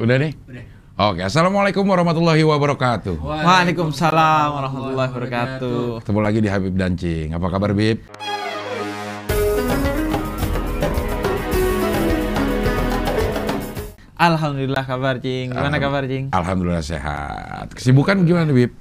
Udah nih? Udah. Oke, Assalamualaikum warahmatullahi wabarakatuh. Waalaikumsalam warahmatullahi wabarakatuh. Ketemu lagi di Habib Dancing. Apa kabar, Bib? Alhamdulillah kabar Cing. Gimana Alham- kabar Cing? Alhamdulillah sehat. Kesibukan gimana, Bib?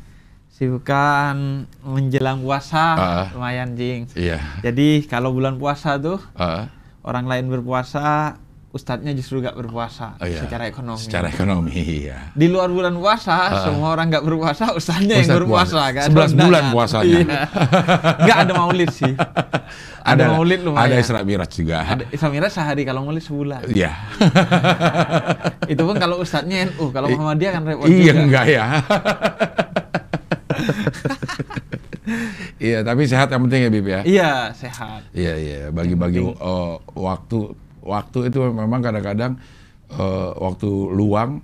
Sibukan menjelang puasa Ah. lumayan Cing. Iya. Jadi kalau bulan puasa tuh Ah, orang lain berpuasa, ustadznya justru gak berpuasa oh iya. secara ekonomi. Secara ekonomi, iya. Di luar bulan puasa, semua orang nggak berpuasa, ustadznya yang Ustadz berpuasa puasa. kan. 11 bulan puasanya. Iya. Nggak ada maulid sih. Ada, maulid lumayan. Ada Isra Miraj juga. Ada Isra Miraj sehari kalau maulid sebulan. Iya. Itu pun kalau ustadznya NU, kalau Muhammadiyah kan repot iya, juga. enggak ya. iya, tapi sehat yang penting ya, Bib ya. Iya, sehat. Iya iya bagi-bagi eh, waktu waktu itu memang kadang-kadang eh, waktu luang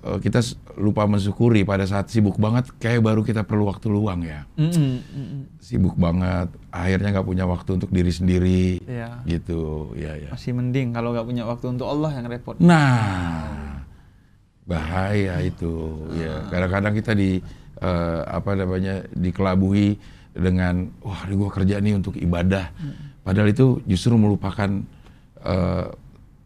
eh, kita lupa mensyukuri pada saat sibuk banget kayak baru kita perlu waktu luang ya. Mm-mm, mm-mm. sibuk banget akhirnya nggak punya waktu untuk diri sendiri Iya. gitu. Ya ya Masih mending kalau nggak punya waktu untuk Allah yang repot. nah bahaya itu ya kadang-kadang kita di eh, apa namanya dikelabui dengan wah ini gua kerja nih untuk ibadah. Padahal itu justru melupakan eh,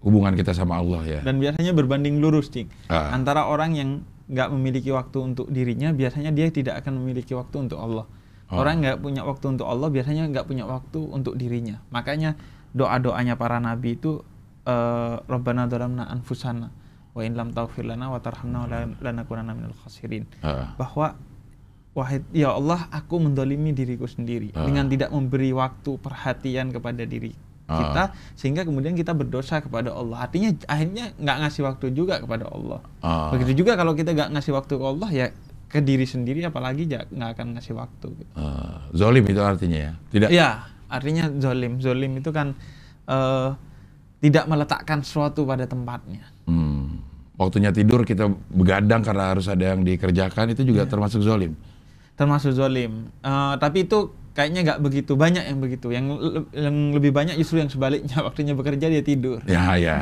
hubungan kita sama Allah ya Dan biasanya berbanding lurus, Cing. Ah. Antara orang yang nggak memiliki waktu untuk dirinya, biasanya dia tidak akan memiliki waktu untuk Allah. Oh. Orang nggak punya waktu untuk Allah, biasanya nggak punya waktu untuk dirinya. Makanya doa-doanya para nabi itu eh, Rabbana dhalamna anfusana wa in lam taghfir lana wa tarhamna la- lanakunanna minal khasirin. Ah. Bahwa wahid ya Allah, aku mendolimi diriku sendiri Ah. dengan tidak memberi waktu perhatian kepada diri Ah. kita sehingga kemudian kita berdosa kepada Allah. Artinya akhirnya nggak ngasih waktu juga kepada Allah. Ah. Begitu juga kalau kita nggak ngasih waktu ke Allah ya ke diri sendiri apalagi nggak akan ngasih waktu. Eh, zolim itu artinya ya tidak Iya, artinya zolim. Zolim itu kan eh, tidak meletakkan sesuatu pada tempatnya. Hmm. waktunya tidur kita begadang karena harus ada yang dikerjakan itu juga termasuk zolim Termasuk zolim. Eh, tapi itu kayaknya nggak begitu banyak yang begitu. Yang, le- yang lebih banyak justru yang sebaliknya waktunya bekerja dia tidur. Ya, ya,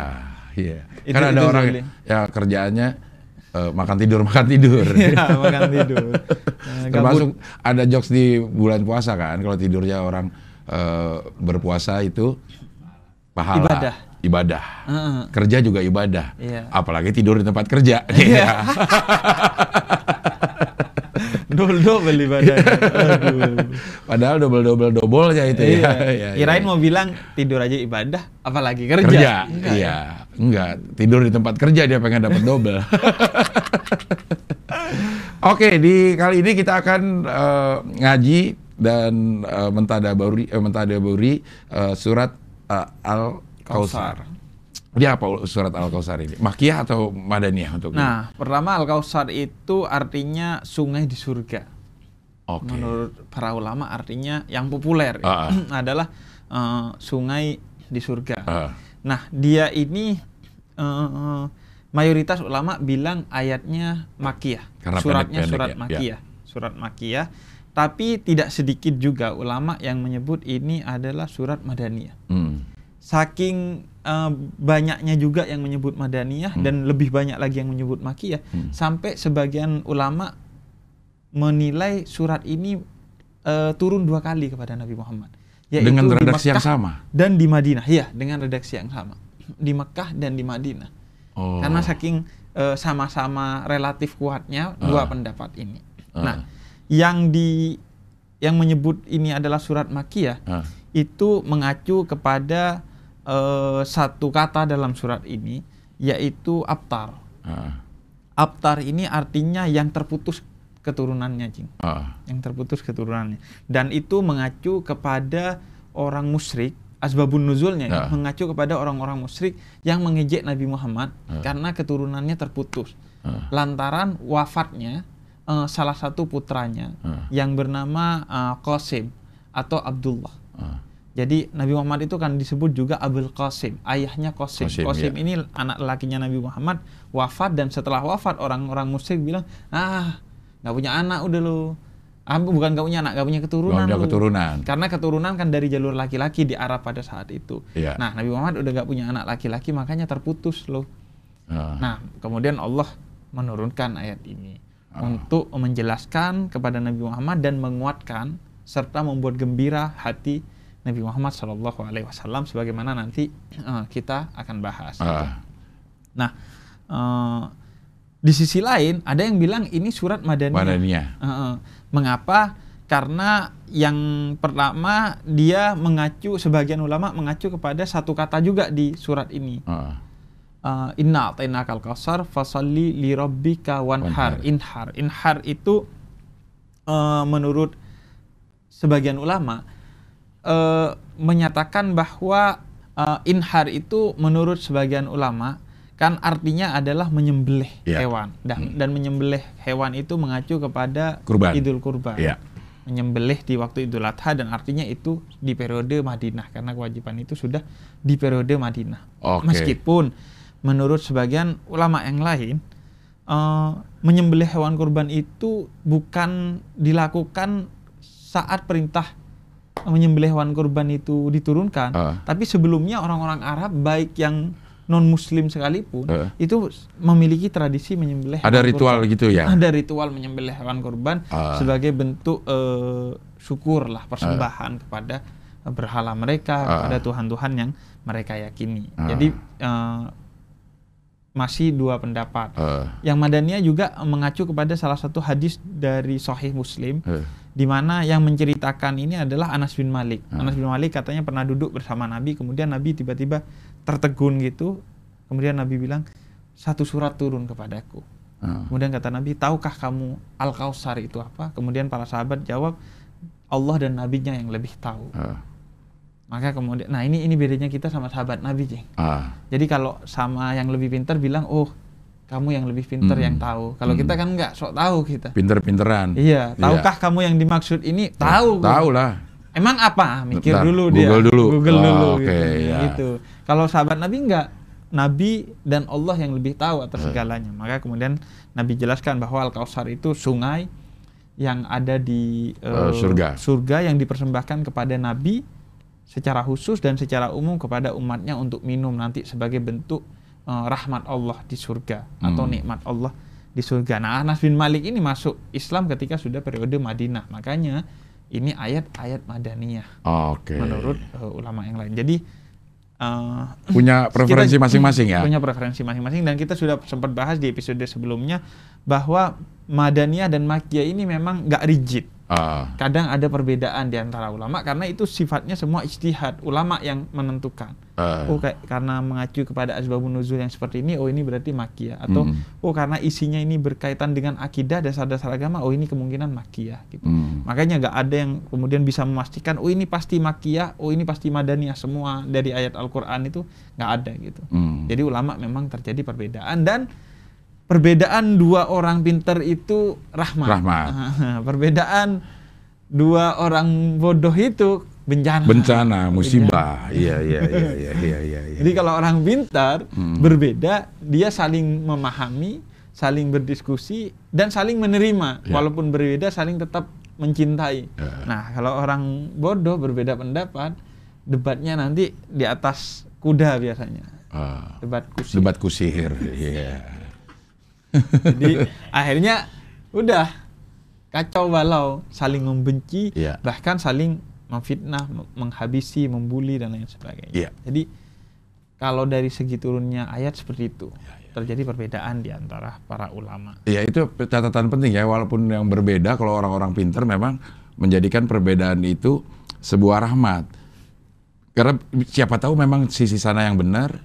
iya. Itu- kan ada itu orang ya kerjaannya eh, makan tidur, makan tidur. Iya, makan tidur. Eh, Termasuk ada jokes di bulan puasa kan, kalau tidurnya orang eh, berpuasa itu pahala. Ibadah. Ibadah. Heeh. Kerja juga ibadah. Iya. Apalagi tidur di tempat kerja. Iya. Double double ibadahnya. Aduh. Padahal double double doublenya itu Iya. ya. Iya, Kirain iya. mau bilang tidur aja ibadah, apalagi kerja. kerja. Enggak, iya. Enggak, tidur di tempat kerja dia pengen dapat double. Oke, di kali ini kita akan eh, ngaji dan eh, mentadaburi eh, mentadaburi eh, surat eh, Al-Kautsar. Dia apa surat Al-Kautsar ini? Makiyah atau Madaniyah untuk ini? Nah, pertama Al-Kautsar itu artinya sungai di surga. Oke. Menurut para ulama artinya yang populer Ah, adalah eh, sungai di surga. Ah. Nah, dia ini eh, mayoritas ulama bilang ayatnya makiyah. Karena Suratnya pendek-pendek surat ya, makiyah. Surat makiyah. Tapi tidak sedikit juga ulama yang menyebut ini adalah surat madaniyah. Hmm. Saking eh, banyaknya juga yang menyebut madaniyah dan lebih banyak lagi yang menyebut makiyah, Hmm. sampai sebagian ulama menilai surat ini eh, turun dua kali kepada Nabi Muhammad. Yaitu Dengan di redaksi yang sama. dan di Madinah. Iya, dengan redaksi yang sama. Di Mekah dan di Madinah. Oh. Karena saking eh, sama-sama relatif kuatnya dua Ah. pendapat ini. Ah. Nah, yang di yang menyebut ini adalah surat Makiyah Ah. itu mengacu kepada eh, satu kata dalam surat ini yaitu abtar. Ah. Abtar ini artinya yang terputus keturunannya, Jing. Ah. Yang terputus keturunannya. Dan itu mengacu kepada orang musyrik asbabun nuzulnya ya, Ya. mengacu kepada orang-orang musyrik yang mengejek Nabi Muhammad Ya. karena keturunannya terputus. Ah. Lantaran wafatnya eh, salah satu putranya Ah. yang bernama eh, Qasim atau Abdullah. Ah. Jadi Nabi Muhammad itu kan disebut juga Abul Qasim, ayahnya Qasim. Qasim, Qasim, ya. ini anak lakinya Nabi Muhammad wafat dan setelah wafat orang-orang musyrik bilang, "Ah, nggak punya anak udah lu." Ah, bukan nggak punya anak, nggak punya keturunan. Nggak punya lu." keturunan. Karena keturunan kan dari jalur laki-laki di Arab pada saat itu. Iya. Nah, Nabi Muhammad udah nggak punya anak laki-laki, makanya terputus loh. Ah. Nah, kemudian Allah menurunkan ayat ini Ah. untuk menjelaskan kepada Nabi Muhammad dan menguatkan serta membuat gembira hati Nabi Muhammad Shallallahu Alaihi Wasallam sebagaimana nanti eh, kita akan bahas. Ah. Nah, eh, di sisi lain ada yang bilang ini surat Madaniyah. Madaniyah. Heeh. Mengapa? Karena yang pertama dia mengacu sebagian ulama mengacu kepada satu kata juga di surat ini. Ah. Uh, Inna atainakal kausar fasalli li rabbika. Wanhar. Inhar. Inhar itu uh, menurut sebagian ulama uh, menyatakan bahwa uh, inhar itu menurut sebagian ulama kan artinya adalah menyembelih Ya. hewan dan dan menyembelih hewan itu mengacu kepada Kurban. Idul Kurban. Iya. Menyembelih di waktu Idul Adha dan artinya itu di periode Madinah karena kewajiban itu sudah di periode Madinah. Oke. Meskipun menurut sebagian ulama yang lain eh, menyembelih hewan kurban itu bukan dilakukan saat perintah menyembelih hewan kurban itu diturunkan, Ah. tapi sebelumnya orang-orang Arab baik yang non Muslim sekalipun Ah. itu memiliki tradisi menyembelih. Ada ritual kurban. gitu ya? Ada ritual menyembelih hewan kurban Ah. sebagai bentuk eh, syukur lah persembahan kepada berhala mereka, Ah. kepada Tuhan-Tuhan yang mereka yakini. Ah. Jadi eh, masih dua pendapat. Eh, Yang Madaniyah juga mengacu kepada salah satu hadis dari Sahih Muslim eh. Di mana yang menceritakan ini adalah Anas bin Malik. Ah. Anas bin Malik katanya pernah duduk bersama Nabi, kemudian Nabi tiba-tiba tertegun gitu. Kemudian Nabi bilang, satu surat turun kepadaku. Ah. Kemudian kata Nabi, tahukah kamu Al-Kausar itu apa? Kemudian para sahabat jawab, Allah dan Nabinya yang lebih tahu. Ah. Maka kemudian, nah ini ini bedanya kita sama sahabat Nabi, Jeng. Ah. Jadi kalau sama yang lebih pintar bilang, oh kamu yang lebih pintar Hmm. yang tahu. Kalau Hmm. kita kan nggak sok tahu kita. Pinter-pinteran. Iya, tahukah kamu yang dimaksud ini? Tahu. Tahu lah. Emang apa? Mikir Bentar, dulu dia. Google dulu. Google Oh, dulu. oke, gitu. ya. Gitu. Kalau sahabat Nabi enggak. Nabi dan Allah yang lebih tahu atas Eh. segalanya. Maka kemudian Nabi jelaskan bahwa Al-Kausar itu sungai yang ada di Eh, eh, surga. surga yang dipersembahkan kepada Nabi secara khusus dan secara umum kepada umatnya untuk minum nanti sebagai bentuk eh, rahmat Allah di surga atau Hmm. nikmat Allah di surga. Nah, Anas bin Malik ini masuk Islam ketika sudah periode Madinah. Makanya ini ayat-ayat Madaniyah Oke. menurut eh, ulama yang lain. Jadi eh, punya preferensi masing-masing ya. Punya preferensi masing-masing dan kita sudah sempat bahas di episode sebelumnya bahwa Madaniyah dan Makkiyah ini memang nggak rigid. Ah. Kadang ada perbedaan di antara ulama karena itu sifatnya semua ijtihad, ulama yang menentukan. Ah. Oh kayak karena mengacu kepada asbabun nuzul yang seperti ini, oh ini berarti Makkiyah atau Hmm. oh karena isinya ini berkaitan dengan akidah dasar-dasar agama, oh ini kemungkinan Makkiyah gitu. Hmm. Makanya nggak ada yang kemudian bisa memastikan, oh ini pasti Makkiyah, oh ini pasti Madaniyah semua dari ayat Al-Quran itu nggak ada gitu. Hmm. Jadi ulama memang terjadi perbedaan dan perbedaan dua orang pinter itu rahmat. Rahmat. perbedaan dua orang bodoh itu bencana. Bencana, musibah. Iya, iya, iya, iya, iya, iya. iya. Jadi kalau orang pintar Hmm. berbeda, dia saling memahami, saling berdiskusi dan saling menerima, Ya. walaupun berbeda saling tetap mencintai. Ya. Nah, kalau orang bodoh berbeda pendapat, debatnya nanti di atas kuda biasanya. Ah. Debat kusir. Debat kusir. Iya. Jadi akhirnya udah kacau balau, saling membenci, Iya. bahkan saling memfitnah, mem- menghabisi, membuli dan lain sebagainya. Iya. Jadi kalau dari segi turunnya ayat seperti itu, Iya, iya. terjadi perbedaan di antara para ulama. Ya itu catatan penting ya, walaupun yang berbeda, kalau orang-orang pinter memang menjadikan perbedaan itu sebuah rahmat. Karena siapa tahu memang sisi sana yang benar,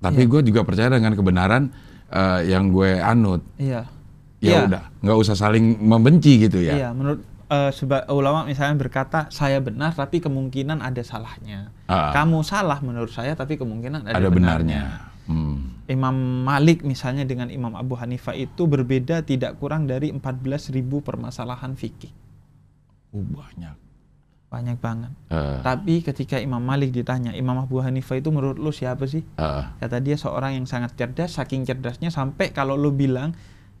tapi Iya. gue juga percaya dengan kebenaran eh, yang gue anut. Iya. Ya Iya. udah, nggak usah saling membenci gitu ya. Iya, menurut seba- ulama misalnya berkata saya benar tapi kemungkinan ada salahnya. Ah. Kamu salah menurut saya tapi kemungkinan ada, Ada benarnya. benarnya. Hmm. Imam Malik misalnya dengan Imam Abu Hanifah itu berbeda tidak kurang dari 14.000 permasalahan fikih. Oh, banyak. Banyak banget. Eh, Tapi ketika Imam Malik ditanya, Imam Abu Hanifah itu menurut lu siapa sih? eh, Kata dia seorang yang sangat cerdas, saking cerdasnya sampai kalau lu bilang,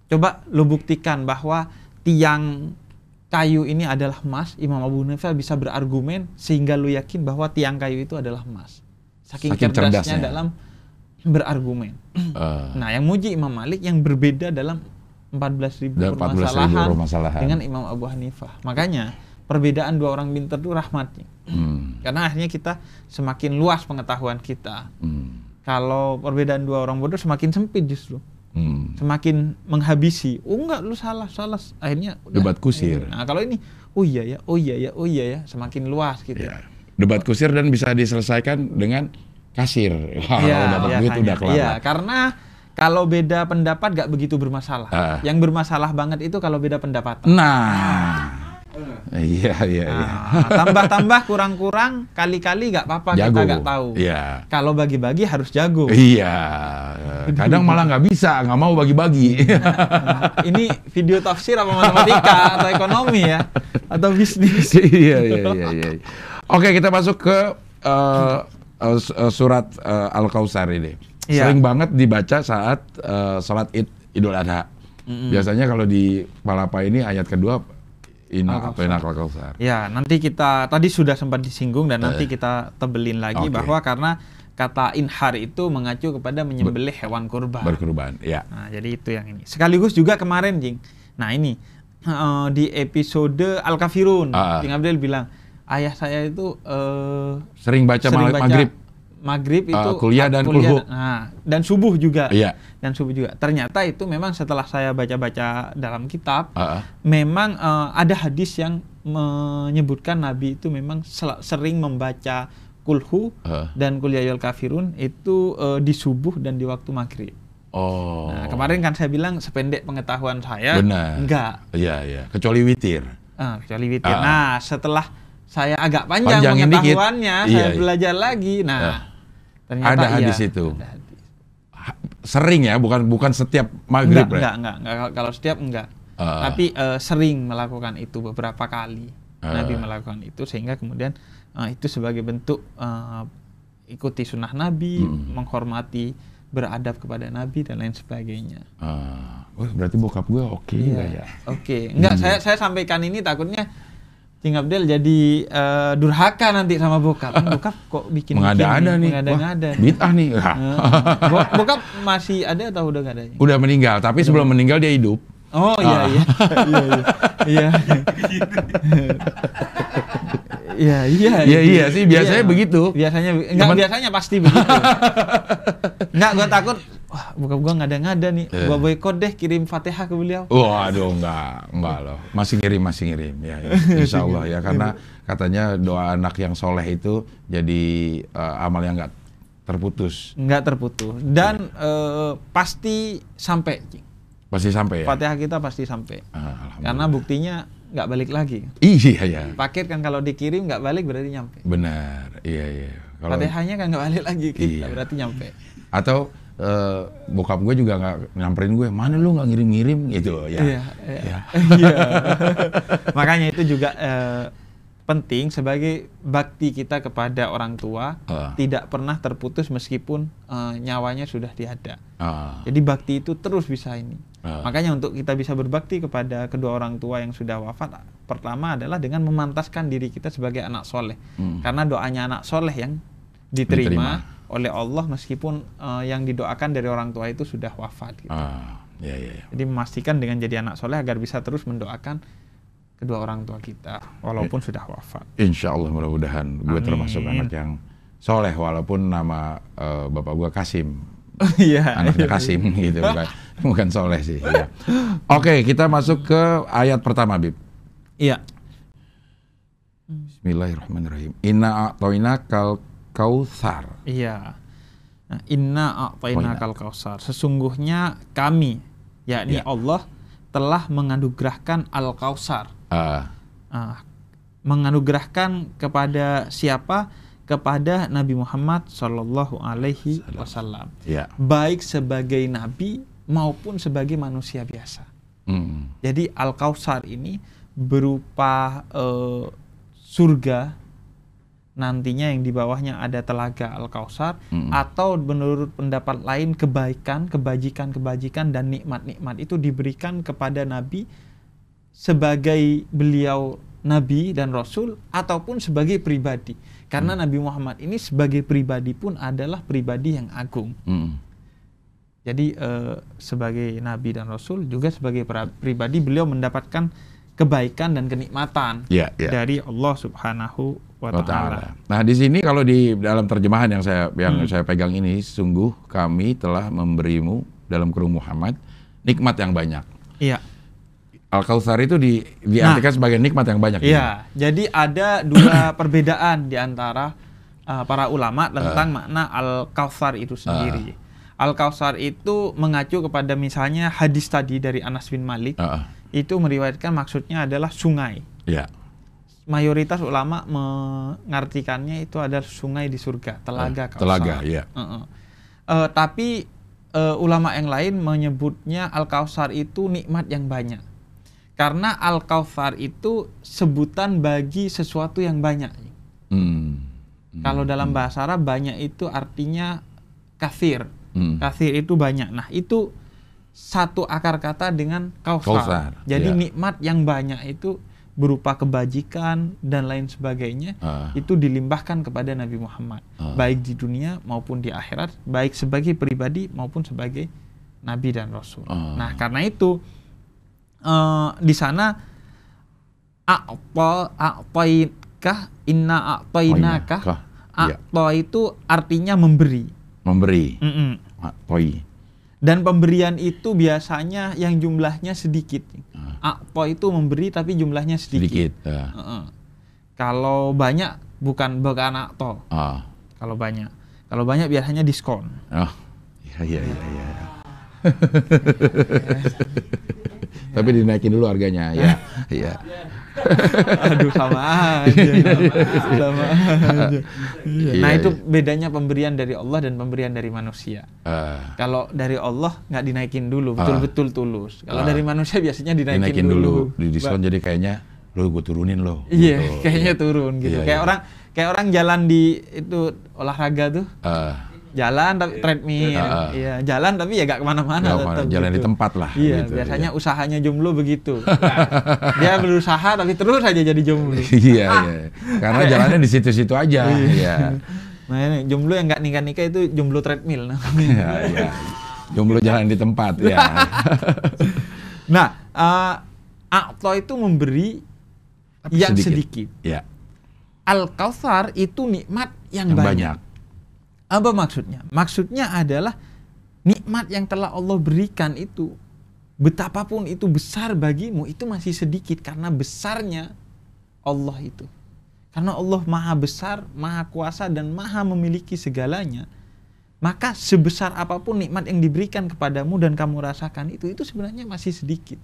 coba lu buktikan bahwa tiang kayu ini adalah emas, Imam Abu Hanifah bisa berargumen sehingga lu yakin bahwa tiang kayu itu adalah emas. Saking, Saking cerdasnya, cerdasnya. dalam berargumen. Eh, Nah, yang muji Imam Malik yang berbeda dalam 14.000 Dan 14.000 permasalahan, permasalahan. dengan Imam Abu Hanifah. Makanya perbedaan dua orang pintar itu rahmatnya. hmm, Karena akhirnya kita semakin luas pengetahuan kita. hmm, Kalau perbedaan dua orang bodoh semakin sempit justru. hmm. Semakin menghabisi. Oh enggak, lu salah, salah. Akhirnya udah. Debat kusir. Nah, kalau ini oh iya ya, oh iya ya, oh iya ya, semakin luas gitu. Ya. Debat kusir dan bisa diselesaikan dengan kasir. Wah, Iya, kalau dapat duit udah kelar. Iya, karena kalau beda pendapat gak begitu bermasalah. Ah. Yang bermasalah banget itu kalau beda pendapat. Nah. Iya, iya, iya. Nah, tambah-tambah kurang-kurang kali-kali gak apa-apa kita Jago. gak tahu. Iya. Kalau bagi-bagi harus jago. Iya. Kadang malah nggak bisa, nggak mau bagi-bagi. Nah, ini video tafsir apa matematika atau ekonomi ya atau bisnis. iya, iya, iya, iya. Oke, kita masuk ke eh, eh, s- eh, surat eh, Al-Kausar ini. Iya. Sering banget dibaca saat eh, sholat Id Idul Adha. Biasanya kalau di Palapa ini ayat kedua Atau Ina Al-Kausar. Ya, nanti kita tadi sudah sempat disinggung dan nanti kita tebelin lagi Eh. Oke. bahwa karena kata inhar itu mengacu kepada menyembelih hewan kurban. Berkurban. Ya. Nah, jadi itu yang ini. Sekaligus juga kemarin, Jing. Nah, ini eh, di episode Al-Kafirun, Ah. Jing Abdul bilang, ayah saya itu eh, Sering baca sering baca maghrib. Maghrib Eh, itu kuliah dan kulhu. Nah, dan subuh juga. Iya. Dan subuh juga. Ternyata itu memang setelah saya baca-baca dalam kitab, Ah, ah. memang eh, ada hadis yang menyebutkan Nabi itu memang sering membaca kulhu Ah. dan kuliahul kafirun itu eh, di subuh dan di waktu maghrib. Oh. Nah, kemarin kan saya bilang sependek pengetahuan saya, Benar. enggak, Iya, iya. Kecuali witir. Ah, kecuali witir. Ah. Nah, setelah saya agak panjang Panjangin dikit. pengetahuannya, Iya, saya iya. belajar lagi. Nah, Ah. ternyata Ada iya, hadis itu. ada hadis. Sering ya, bukan bukan setiap maghrib. Enggak, ya? enggak, enggak, enggak. Kalau- setiap enggak. Ah. Tapi eh, sering melakukan itu beberapa kali. Ah. Nabi melakukan itu sehingga kemudian eh, itu sebagai bentuk eh, ikuti sunnah Nabi, Hmm. menghormati, beradab kepada Nabi dan lain sebagainya. Ah. Wah, berarti bokap gue oke juga ya. Oke, enggak saya saya sampaikan ini takutnya Cing Abdel jadi eh, durhaka nanti sama bokap. Bokap kok bikin Mengada-ada nih. Mengada-ngada. Wah, bid'ah nih. Eh, bo- bokap masih ada atau udah nggak ada? Udah meninggal, tapi sebelum meninggal dia hidup. Oh iya Ah. iya iya iya iya iya Iya, iya sih, biasanya begitu. biasanya enggak Cuman- biasanya pasti begitu enggak gua takut wah bokap gua nggak ada ngada nih Eh. gua boykot deh kirim fatihah ke beliau Waduh, enggak, enggak loh. Masih ngirim, masih ngirim. Ya, ya. Insya Allah ya, karena katanya doa anak yang soleh itu jadi eh, amal yang enggak terputus. nggak terputus dan eh, pasti sampai. Pasti sampai ya. fatihah kita pasti sampai Ah, karena buktinya nggak balik lagi Iya, ya. paket kan kalau dikirim nggak balik berarti nyampe Benar. Iya, iya. Kalau fatihahnya kan nggak balik lagi kita Iya. berarti nyampe atau eh, bokap gue juga nggak nyamperin gue, mana lu nggak ngirim-ngirim gitu ya. Iya, iya. Ya. Iya. Makanya itu juga eh, penting sebagai bakti kita kepada orang tua Ah. tidak pernah terputus meskipun eh, nyawanya sudah tiada. Ah, Jadi bakti itu terus bisa ini. Ah. Makanya untuk kita bisa berbakti kepada kedua orang tua yang sudah wafat, pertama adalah dengan memantaskan diri kita sebagai anak soleh. Hmm. Karena doanya anak soleh yang diterima, oleh Allah meskipun eh, yang didoakan dari orang tua itu sudah wafat. gitu. ah, ya, ya, ya. Jadi memastikan dengan jadi anak soleh agar bisa terus mendoakan kedua orang tua kita walaupun sudah wafat. Insya Allah mudah-mudahan gue termasuk anak yang soleh walaupun nama eh, bapak gue Kasim Iya. anaknya Kasim gitu bukan bukan soleh sih ya. oke kita masuk ke ayat pertama Bib Iya. Bismillahirrahmanirrahim Inna a'toina kal kautsar Iya. Nah, inna a'taina A'taina. kal kausar. Sesungguhnya kami yakni Ya. Allah telah menganugerahkan al kausar. Ah, Ah, menganugerahkan kepada siapa? Kepada Nabi Muhammad Shallallahu Alaihi Wasallam. ya Baik sebagai nabi maupun sebagai manusia biasa. Hmm. Jadi Al Kausar ini berupa eh, surga nantinya yang di bawahnya ada telaga Al Kausar Mm. atau menurut pendapat lain kebaikan, kebajikan-kebajikan dan nikmat-nikmat itu diberikan kepada nabi sebagai beliau nabi dan rasul ataupun sebagai pribadi. Karena Nabi Muhammad ini sebagai pribadi pun adalah pribadi yang agung. Hmm. Jadi eh, sebagai nabi dan rasul juga sebagai pribadi beliau mendapatkan kebaikan dan kenikmatan Ya, ya. dari Allah Subhanahu wa taala. Nah, di sini kalau di dalam terjemahan yang saya yang Hmm. saya pegang ini sungguh kami telah memberimu dalam kurung Muhammad nikmat yang banyak. Iya. Al-Kautsar itu di diartikan sebagai nikmat yang banyak. Iya, jadi ada dua perbedaan di antara uh, para ulama tentang makna al-kautsar itu sendiri. Al-kautsar itu mengacu kepada misalnya hadis tadi dari Anas bin Malik, Heeh. itu meriwayatkan maksudnya adalah sungai. Iya. Mayoritas ulama mengartikannya itu adalah sungai di surga, telaga Kautsar. Telaga, iya. Heeh. Eh, tapi eh, ulama yang lain menyebutnya al-kautsar itu nikmat yang banyak. Karena al-kautsar itu sebutan bagi sesuatu yang banyak. Hmm. Kalau dalam bahasa Arab banyak itu artinya kafir. Hmm. Kafir itu banyak. Nah, itu satu akar kata dengan kausar. Kausar, Jadi iya. nikmat yang banyak itu berupa kebajikan dan lain sebagainya Ah. itu dilimpahkan kepada Nabi Muhammad, Ah. baik di dunia maupun di akhirat, baik sebagai pribadi maupun sebagai nabi dan rasul. Ah. Nah, karena itu eh, di sana a'ta a'tainkah inna a'tainakah Kah? Iya. A'ta itu artinya memberi. Memberi. Ah, Toi. Dan pemberian itu biasanya yang jumlahnya sedikit. Ah. A'ta itu memberi tapi jumlahnya sedikit. Sedikit. Ya. Heeh. Kalau banyak bukan bukan a'ta. Ah. Kalau banyak. Kalau banyak biasanya diskon. Oh. Iya, iya, iya, iya. Tapi dinaikin dulu harganya, ya. Iya. Aduh sama aja. sama aja. Iya. Nah, Iya, itu iya. bedanya pemberian dari Allah dan pemberian dari manusia. Ah, Kalau dari Allah nggak dinaikin dulu, Ah. betul-betul tulus. Kalau Ah. dari manusia biasanya dinaikin, dinaikin dulu, di Ba- diskon jadi kayaknya lo gue turunin lo. Iya, gitu. kayaknya turun gitu. Iya, kayak iya. orang kayak orang jalan di itu olahraga tuh, Ah, jalan tapi treadmill, Ah, ah. iya jalan tapi ya gak ke mana-mana. tetap ke mana, jalan gitu. di tempat lah. Iya, gitu, biasanya usahanya jomblo begitu. Dia berusaha tapi terus aja jadi jomblo. iya, iya. Karena jalannya di situ-situ aja. Iya. Nah ini jomblo yang nggak nikah nikah itu jomblo treadmill. namanya. Iya, iya. Jomblo jalan di tempat, ya. nah, uh, A'ta itu memberi Tapi yang sedikit. Iya, Al Kautsar itu nikmat yang, yang banyak. banyak. Apa maksudnya? Maksudnya adalah nikmat yang telah Allah berikan itu betapapun itu besar bagimu itu masih sedikit karena besarnya Allah itu. Karena Allah Maha besar, Maha kuasa dan Maha memiliki segalanya. Maka sebesar apa pun nikmat yang diberikan kepadamu dan kamu rasakan itu itu sebenarnya masih sedikit.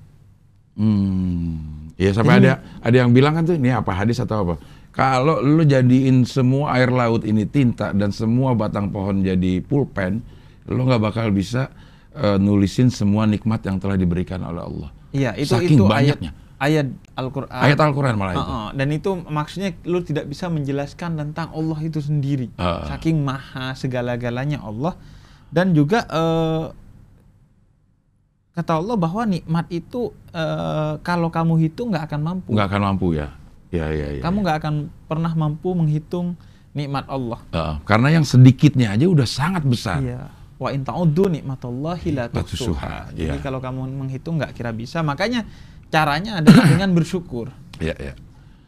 Hmm. Ya sampai Jadi- ada ada yang bilang kan tuh ini apa hadis atau apa? Kalau lu jadiin semua air laut ini tinta dan semua batang pohon jadi pulpen, lu nggak bakal bisa eh, nulisin semua nikmat yang telah diberikan oleh Allah. Iya, itu Saking itu banyaknya. ayat ayat Al-Qur'an. Ayat Al-Quran malah itu. Heeh, dan itu maksudnya lu tidak bisa menjelaskan tentang Allah itu sendiri. Heeh. Saking maha segala-galanya Allah dan juga eh, kata Allah bahwa nikmat itu eh, kalau kamu hitung nggak akan mampu. Nggak akan mampu ya. Ya ya ya. Kamu nggak akan pernah mampu menghitung nikmat Allah. Heeh, karena yang sedikitnya aja udah sangat besar. Iya. Wa in ta'uddu nikmatallahi la tuhsuha. Jadi iya. kalau kamu menghitung nggak kira bisa. Makanya caranya adalah dengan bersyukur. Iya ya.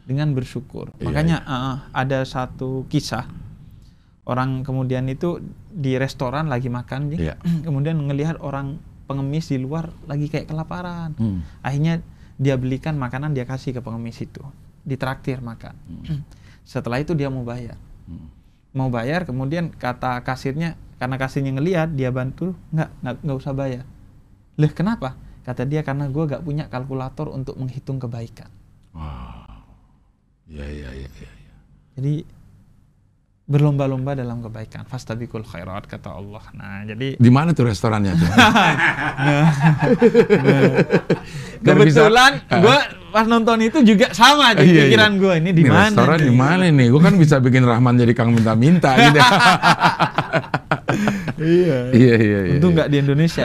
dengan bersyukur. Iya, Makanya uh, ada satu kisah orang kemudian itu di restoran lagi makan. Iya. kemudian ngelihat orang pengemis di luar lagi kayak kelaparan. Hmm. Akhirnya dia belikan makanan dia kasih ke pengemis itu, ditraktir makan. Setelah itu dia mau bayar, Hmm. mau bayar kemudian kata kasirnya karena kasirnya ngelihat dia bantu nggak nggak nggak usah bayar. Loh kenapa? Kata dia karena gue gak punya kalkulator untuk menghitung kebaikan. Wow. Ya ya ya ya. ya. Jadi berlomba-lomba dalam kebaikan. Fastabiqul khairat kata Allah. Nah, jadi Di mana tuh restorannya? Biar bisa- kebetulan gue pas nonton itu juga sama aja Iya, pikiran iya. gue ini di mana? Restoran di mana nih? Gue kan bisa bikin Rahman jadi Kang minta-minta gitu. Iya. iya iya iya. Untung nggak di Indonesia,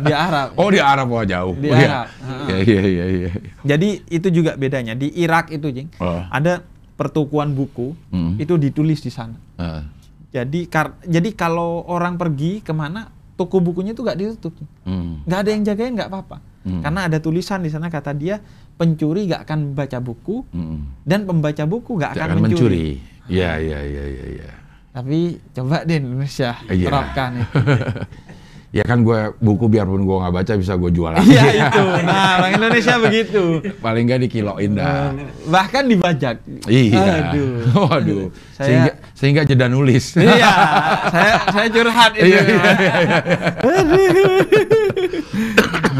di Arab. Oh di Arab oh jauh. Di Oh, iya. Arab. Iya iya iya iya. Jadi itu juga bedanya di Irak itu, Jing. Oh. Ada pertukuan buku Hmm. itu ditulis di sana. Ah. Jadi kar- jadi kalau orang pergi ke mana toko bukunya itu nggak ditutup, Hmm. nggak ada yang jagain nggak apa-apa. Hmm. Karena ada tulisan di sana kata dia pencuri nggak akan baca buku Hmm. dan pembaca buku nggak Tidak akan, mencuri. Iya, iya, iya, iya, iya. Tapi coba deh Indonesia Iya. terapkan itu. Ya kan gue buku biarpun gue nggak baca bisa gue jual lagi. Iya itu. Nah orang Indonesia begitu. Paling nggak dikiloin dah. Bahkan dibajak. Iya. Aduh. Waduh. Saya- Sehingga sehingga jeda nulis. iya, saya saya curhat itu. Iya, iya, iya,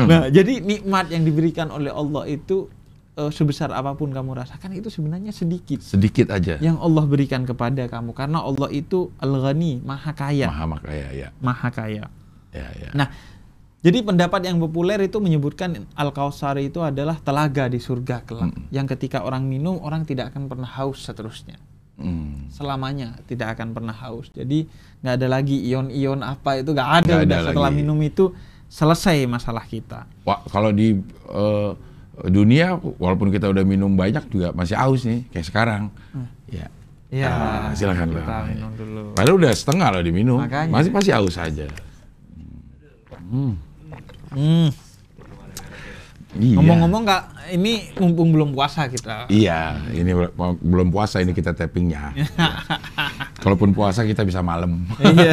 nah, jadi nikmat yang diberikan oleh Allah itu eh, sebesar apa pun kamu rasakan itu sebenarnya sedikit Sedikit aja. yang Allah berikan kepada kamu karena Allah itu Al-Ghani, Maha Kaya, Maha makaya ya. Maha Kaya. Ya, ya. Nah, jadi pendapat yang populer itu menyebutkan Al-Kausar itu adalah telaga di surga kelak yang ketika orang minum orang tidak akan pernah haus seterusnya. Hmm. selamanya tidak akan pernah haus. Jadi nggak ada lagi ion-ion apa itu nggak ada. Udah ada setelah lagi. minum itu selesai masalah kita. Wah, kalau di eh, dunia walaupun kita udah minum banyak juga masih aus nih kayak sekarang. Ya. Ya, Ah, silakan minum dulu. Padahal udah setengah loh diminum. Makanya. Masih pasti aus aja. Hmm. Hmm. Iya. Ngomong-ngomong nggak, ini mumpung belum puasa kita. Iya, ini bel- belum puasa ini kita tappingnya. Kalaupun puasa kita bisa malam. Iya.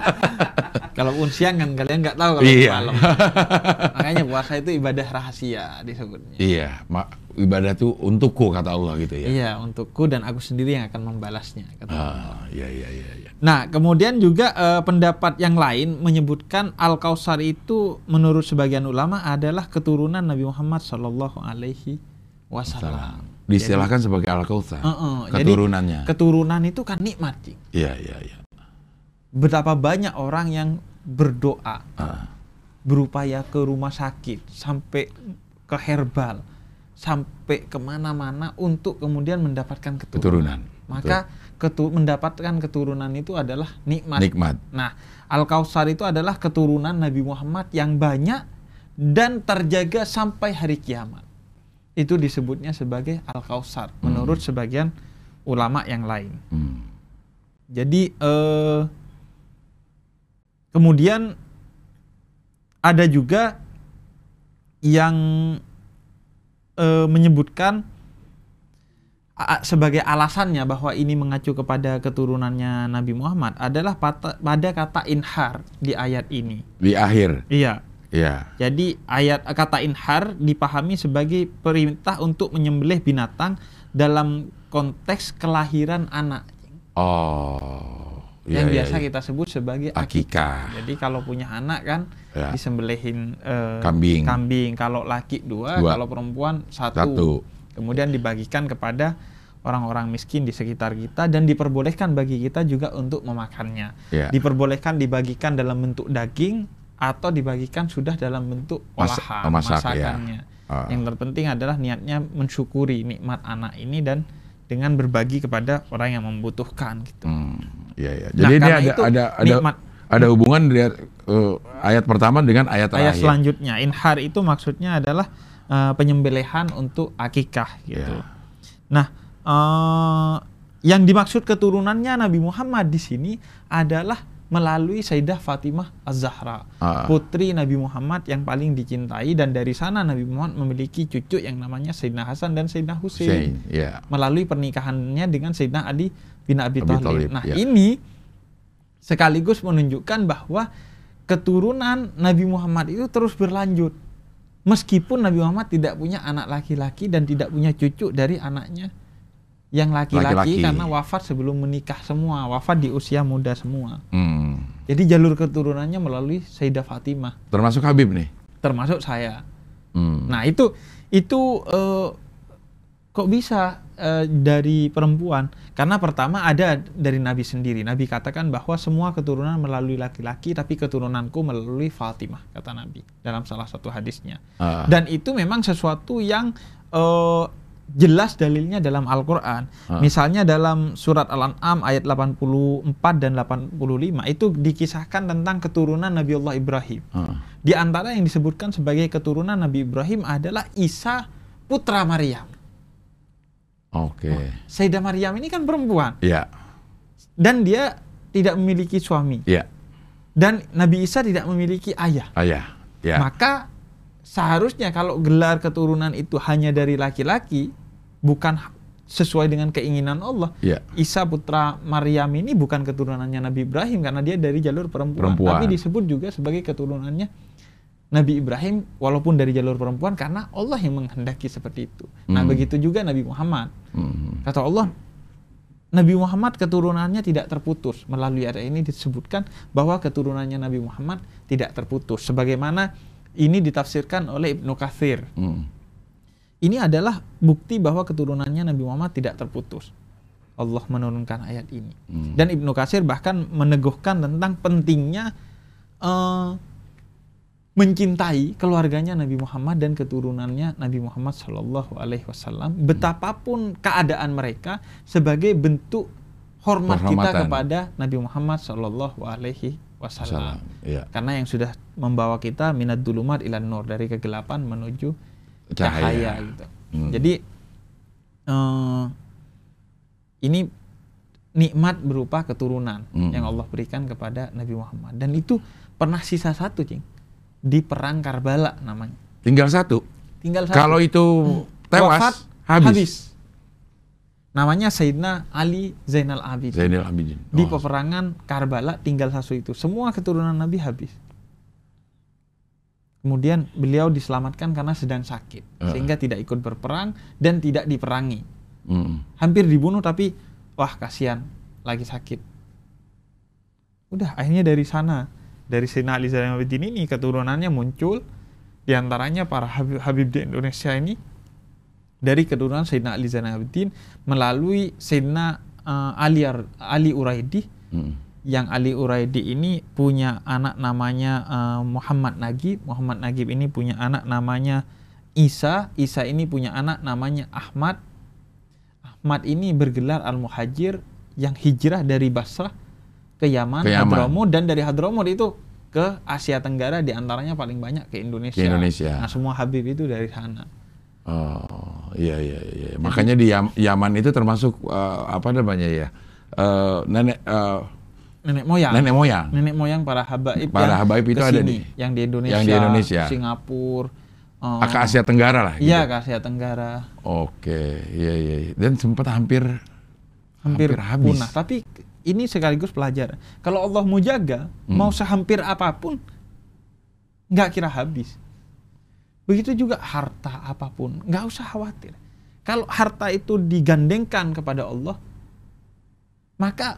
Kalaupun siang kan kalian nggak tahu kalau Iya. malam. Makanya puasa itu ibadah rahasia disebutnya. iya, ma- ibadah tuh untukku kata Allah gitu ya. Iya, untukku dan aku sendiri yang akan membalasnya. kata Ah, iya iya iya iya. Nah, kemudian juga eh, pendapat yang lain menyebutkan Al-Kausar itu menurut sebagian ulama adalah keturunan Nabi Muhammad Shallallahu alaihi wasallam. Diistilahkan sebagai al-kautsar. Heeh, jadi keturunannya. keturunan itu kan nikmat. Iya iya iya. Betapa banyak orang yang berdoa, Ah, berupaya ke rumah sakit, sampai ke herbal, sampai ke mana-mana untuk kemudian mendapatkan keturunan. keturunan. Maka ketu- mendapatkan keturunan itu adalah nikmat. nikmat. Nah, Al-Kausar itu adalah keturunan Nabi Muhammad yang banyak dan terjaga sampai hari kiamat. Itu disebutnya sebagai Al-Kausar menurut sebagian ulama yang lain. Hmm. Jadi eh, kemudian ada juga yang eh, menyebutkan sebagai alasannya bahwa ini mengacu kepada keturunannya Nabi Muhammad adalah pata- pada kata inhar di ayat ini. Di akhir. Iya. Iya. Jadi ayat kata inhar dipahami sebagai perintah untuk menyembelih binatang dalam konteks kelahiran anak Oh. yang iya, biasa iya. kita sebut sebagai akikah. Jadi kalau punya anak kan Ya. disembelihin eh, Kambing. Kambing. Kalau laki dua, Dua. kalau perempuan satu. Satu. Kemudian dibagikan kepada orang-orang miskin di sekitar kita dan diperbolehkan bagi kita juga untuk memakannya. Ya. Diperbolehkan dibagikan dalam bentuk daging atau dibagikan sudah dalam bentuk Mas- olahan masak, ya. masakannya. Ah. Yang terpenting adalah niatnya mensyukuri nikmat anak ini dan dengan berbagi kepada orang yang membutuhkan gitu. Hmm, iya iya. Nah, Jadi ini karena ada itu ada ada nikmat. ada hubungan dari eh, ayat pertama dengan ayat terakhir. Ayat selanjutnya inhar itu maksudnya adalah eh, penyembelihan untuk akikah gitu. Ya. Nah, eh, yang dimaksud keturunannya Nabi Muhammad di sini adalah melalui Sayyidah Fatimah Az-Zahra, Ah. putri Nabi Muhammad yang paling dicintai dan dari sana Nabi Muhammad memiliki cucu yang namanya Sayyidina Hasan dan Sayyidina Husain Hussein, ya. melalui pernikahannya dengan Sayyidina Ali bin Abi Abi Thalib. Thalib, Nah, ya. ini sekaligus menunjukkan bahwa keturunan Nabi Muhammad itu terus berlanjut. Meskipun Nabi Muhammad tidak punya anak laki-laki dan tidak punya cucu dari anaknya yang laki-laki karena wafat sebelum menikah semua, wafat di usia muda semua. Hmm. Jadi jalur keturunannya melalui Sayyidah Fatimah, Termasuk Habib nih. termasuk saya. Hmm. Nah itu itu eh, kok bisa eh, dari perempuan? Karena pertama ada dari Nabi sendiri. Nabi katakan bahwa semua keturunan melalui laki-laki, tapi keturunanku melalui Fatimah kata Nabi dalam salah satu hadisnya. Ah. Dan itu memang sesuatu yang eh, jelas dalilnya dalam Al-Quran. Ah. Misalnya dalam surat Al-An'am ayat 84 dan 85 itu dikisahkan tentang keturunan Nabi Allah Ibrahim. Ah. Di antara yang disebutkan sebagai keturunan Nabi Ibrahim adalah Isa putra Maryam. Oke. Sayyidah Maryam ini kan perempuan Iya. dan dia tidak memiliki suami Iya. dan Nabi Isa tidak memiliki ayah. Ayah. Ya. Maka seharusnya kalau gelar keturunan itu hanya dari laki-laki bukan sesuai dengan keinginan Allah. Iya. Isa putra Maryam ini bukan keturunannya Nabi Ibrahim karena dia dari jalur perempuan, Perempuan. tapi disebut juga sebagai keturunannya Nabi Ibrahim walaupun dari jalur perempuan karena Allah yang menghendaki seperti itu. Nah, Hmm. begitu juga Nabi Muhammad. Hmm. Kata Allah, Nabi Muhammad keturunannya tidak terputus. Melalui ayat ini disebutkan bahwa keturunannya Nabi Muhammad tidak terputus. Sebagaimana ini ditafsirkan oleh Ibnu Katsir. Hmm. Ini adalah bukti bahwa keturunannya Nabi Muhammad tidak terputus. Allah menurunkan ayat ini. Hmm. Dan Ibnu Katsir bahkan meneguhkan tentang pentingnya eh, mencintai keluarganya Nabi Muhammad dan keturunannya Nabi Muhammad Shallallahu Alaihi Wasallam. Betapapun keadaan mereka sebagai bentuk hormat kita kepada Nabi Muhammad Shallallahu Alaihi Wasallam. Iya. Karena yang sudah membawa kita minat dulumat ilan nur dari kegelapan menuju cahaya, Cahaya. gitu. Hmm. Jadi eh, ini nikmat berupa keturunan Hmm. yang Allah berikan kepada Nabi Muhammad dan itu pernah sisa satu, cing di perang Karbala namanya. Tinggal satu. Tinggal satu. Kalau itu tewas, Wafat, habis. Namanya Sayyidina Ali Zainal Abidin. Zainal Abidin. Di Oh. peperangan Karbala tinggal satu itu. Semua keturunan Nabi habis. Kemudian beliau diselamatkan karena sedang sakit. Eh. Sehingga tidak ikut berperang dan tidak diperangi. Hmm. Hampir dibunuh tapi wah kasihan lagi sakit. Udah akhirnya dari sana dari Sayyidina Ali Zainal Abidin ini keturunannya muncul di antaranya para Habib, Habib di Indonesia ini dari keturunan Sayyidina Ali Zainal Abidin melalui Sayyidina eh, Ali Ar- Ali Uraidi Hmm. yang Ali Uraidi ini punya anak namanya eh, Muhammad Nagib. Muhammad Nagib ini punya anak namanya Isa. Isa ini punya anak namanya Ahmad. Ahmad ini bergelar Al-Muhajir yang hijrah dari Basrah ke Yaman, Ke Yaman. Hadramut dan dari Hadramut itu ke Asia Tenggara di antaranya paling banyak ke Indonesia. Ke Indonesia. Nah semua Habib itu dari sana. Oh, iya iya iya. Makanya di Yam- Yaman itu termasuk eh, apa namanya ya? Eh, nenek eh, Nenek moyang. nenek moyang. nenek moyang para habaib Para yang habaib itu ada ke sini, di- yang di Indonesia, yang di Indonesia. Singapura, eh, Ke Asia Tenggara lah. gitu. Iya ke Asia Tenggara, Oke, iya iya. iya. Dan sempat hampir hampir, habis. punah. Tapi ini sekaligus pelajaran. Kalau Allah mau jaga, Hmm. mau sehampir apa pun, nggak kira habis. Begitu juga harta apa pun, nggak usah khawatir. Kalau harta itu digandengkan kepada Allah, maka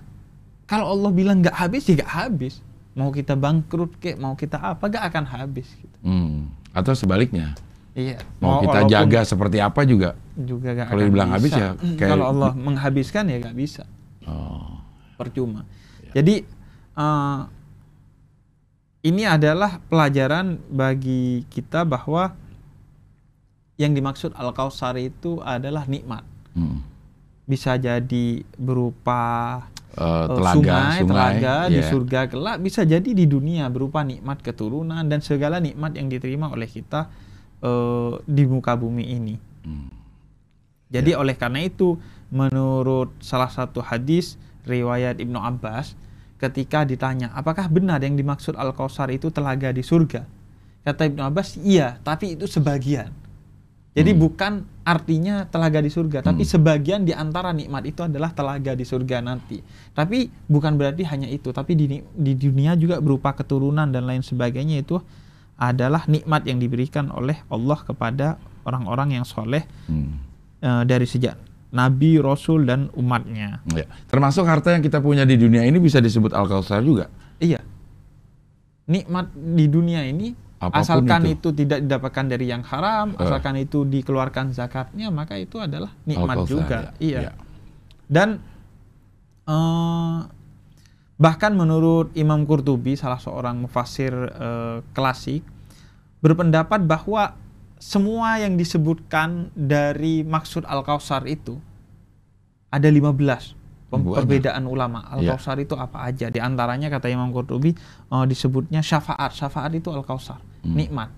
kalau Allah bilang nggak habis, ya nggak habis. Mau kita bangkrut kek, mau kita apa, nggak akan habis. Gitu. Hmm. Atau sebaliknya, Iya. mau kita walaupun jaga seperti apa juga. juga nggak Kalau dibilang habis ya Hmm, kayak- kalau Allah menghabiskan ya nggak bisa. Oh. Percuma. Ya. Jadi eh, ini adalah pelajaran bagi kita bahwa yang dimaksud al kausar itu adalah nikmat. Hmm. Bisa jadi berupa eh, telaga, sungai, sungai, telaga di iya. surga kelak, bisa jadi di dunia berupa nikmat keturunan dan segala nikmat yang diterima oleh kita eh, di muka bumi ini. Hmm. Jadi oleh karena itu menurut salah satu hadis riwayat Ibnu Abbas ketika ditanya apakah benar yang dimaksud Al-Kausar itu telaga di surga? Kata Ibnu Abbas, iya, tapi itu sebagian. Jadi Hmm. bukan artinya telaga di surga, tapi Hmm. sebagian di antara nikmat itu adalah telaga di surga nanti. Tapi bukan berarti hanya itu, tapi di di dunia juga berupa keturunan dan lain sebagainya itu adalah nikmat yang diberikan oleh Allah kepada orang-orang yang soleh Hmm. eh, dari sejak nabi, rasul dan umatnya. Ya. Termasuk harta yang kita punya di dunia ini bisa disebut al-kausar juga. Iya. Nikmat di dunia ini Apa pun asalkan itu. itu. tidak didapatkan dari yang haram, Eh. asalkan itu dikeluarkan zakatnya, maka itu adalah nikmat juga. ya. Iya. Ya. Dan eh, bahkan menurut Imam Qurtubi, salah seorang mufassir eh, klasik, berpendapat bahwa semua yang disebutkan dari maksud Al-Kausar itu ada 15 pem- Banyak. perbedaan ulama. Iya. Al-Kausar itu apa aja? Di antaranya kata Imam Qurtubi eh, disebutnya syafaat. Syafaat itu Al-Kausar, Hmm. nikmat.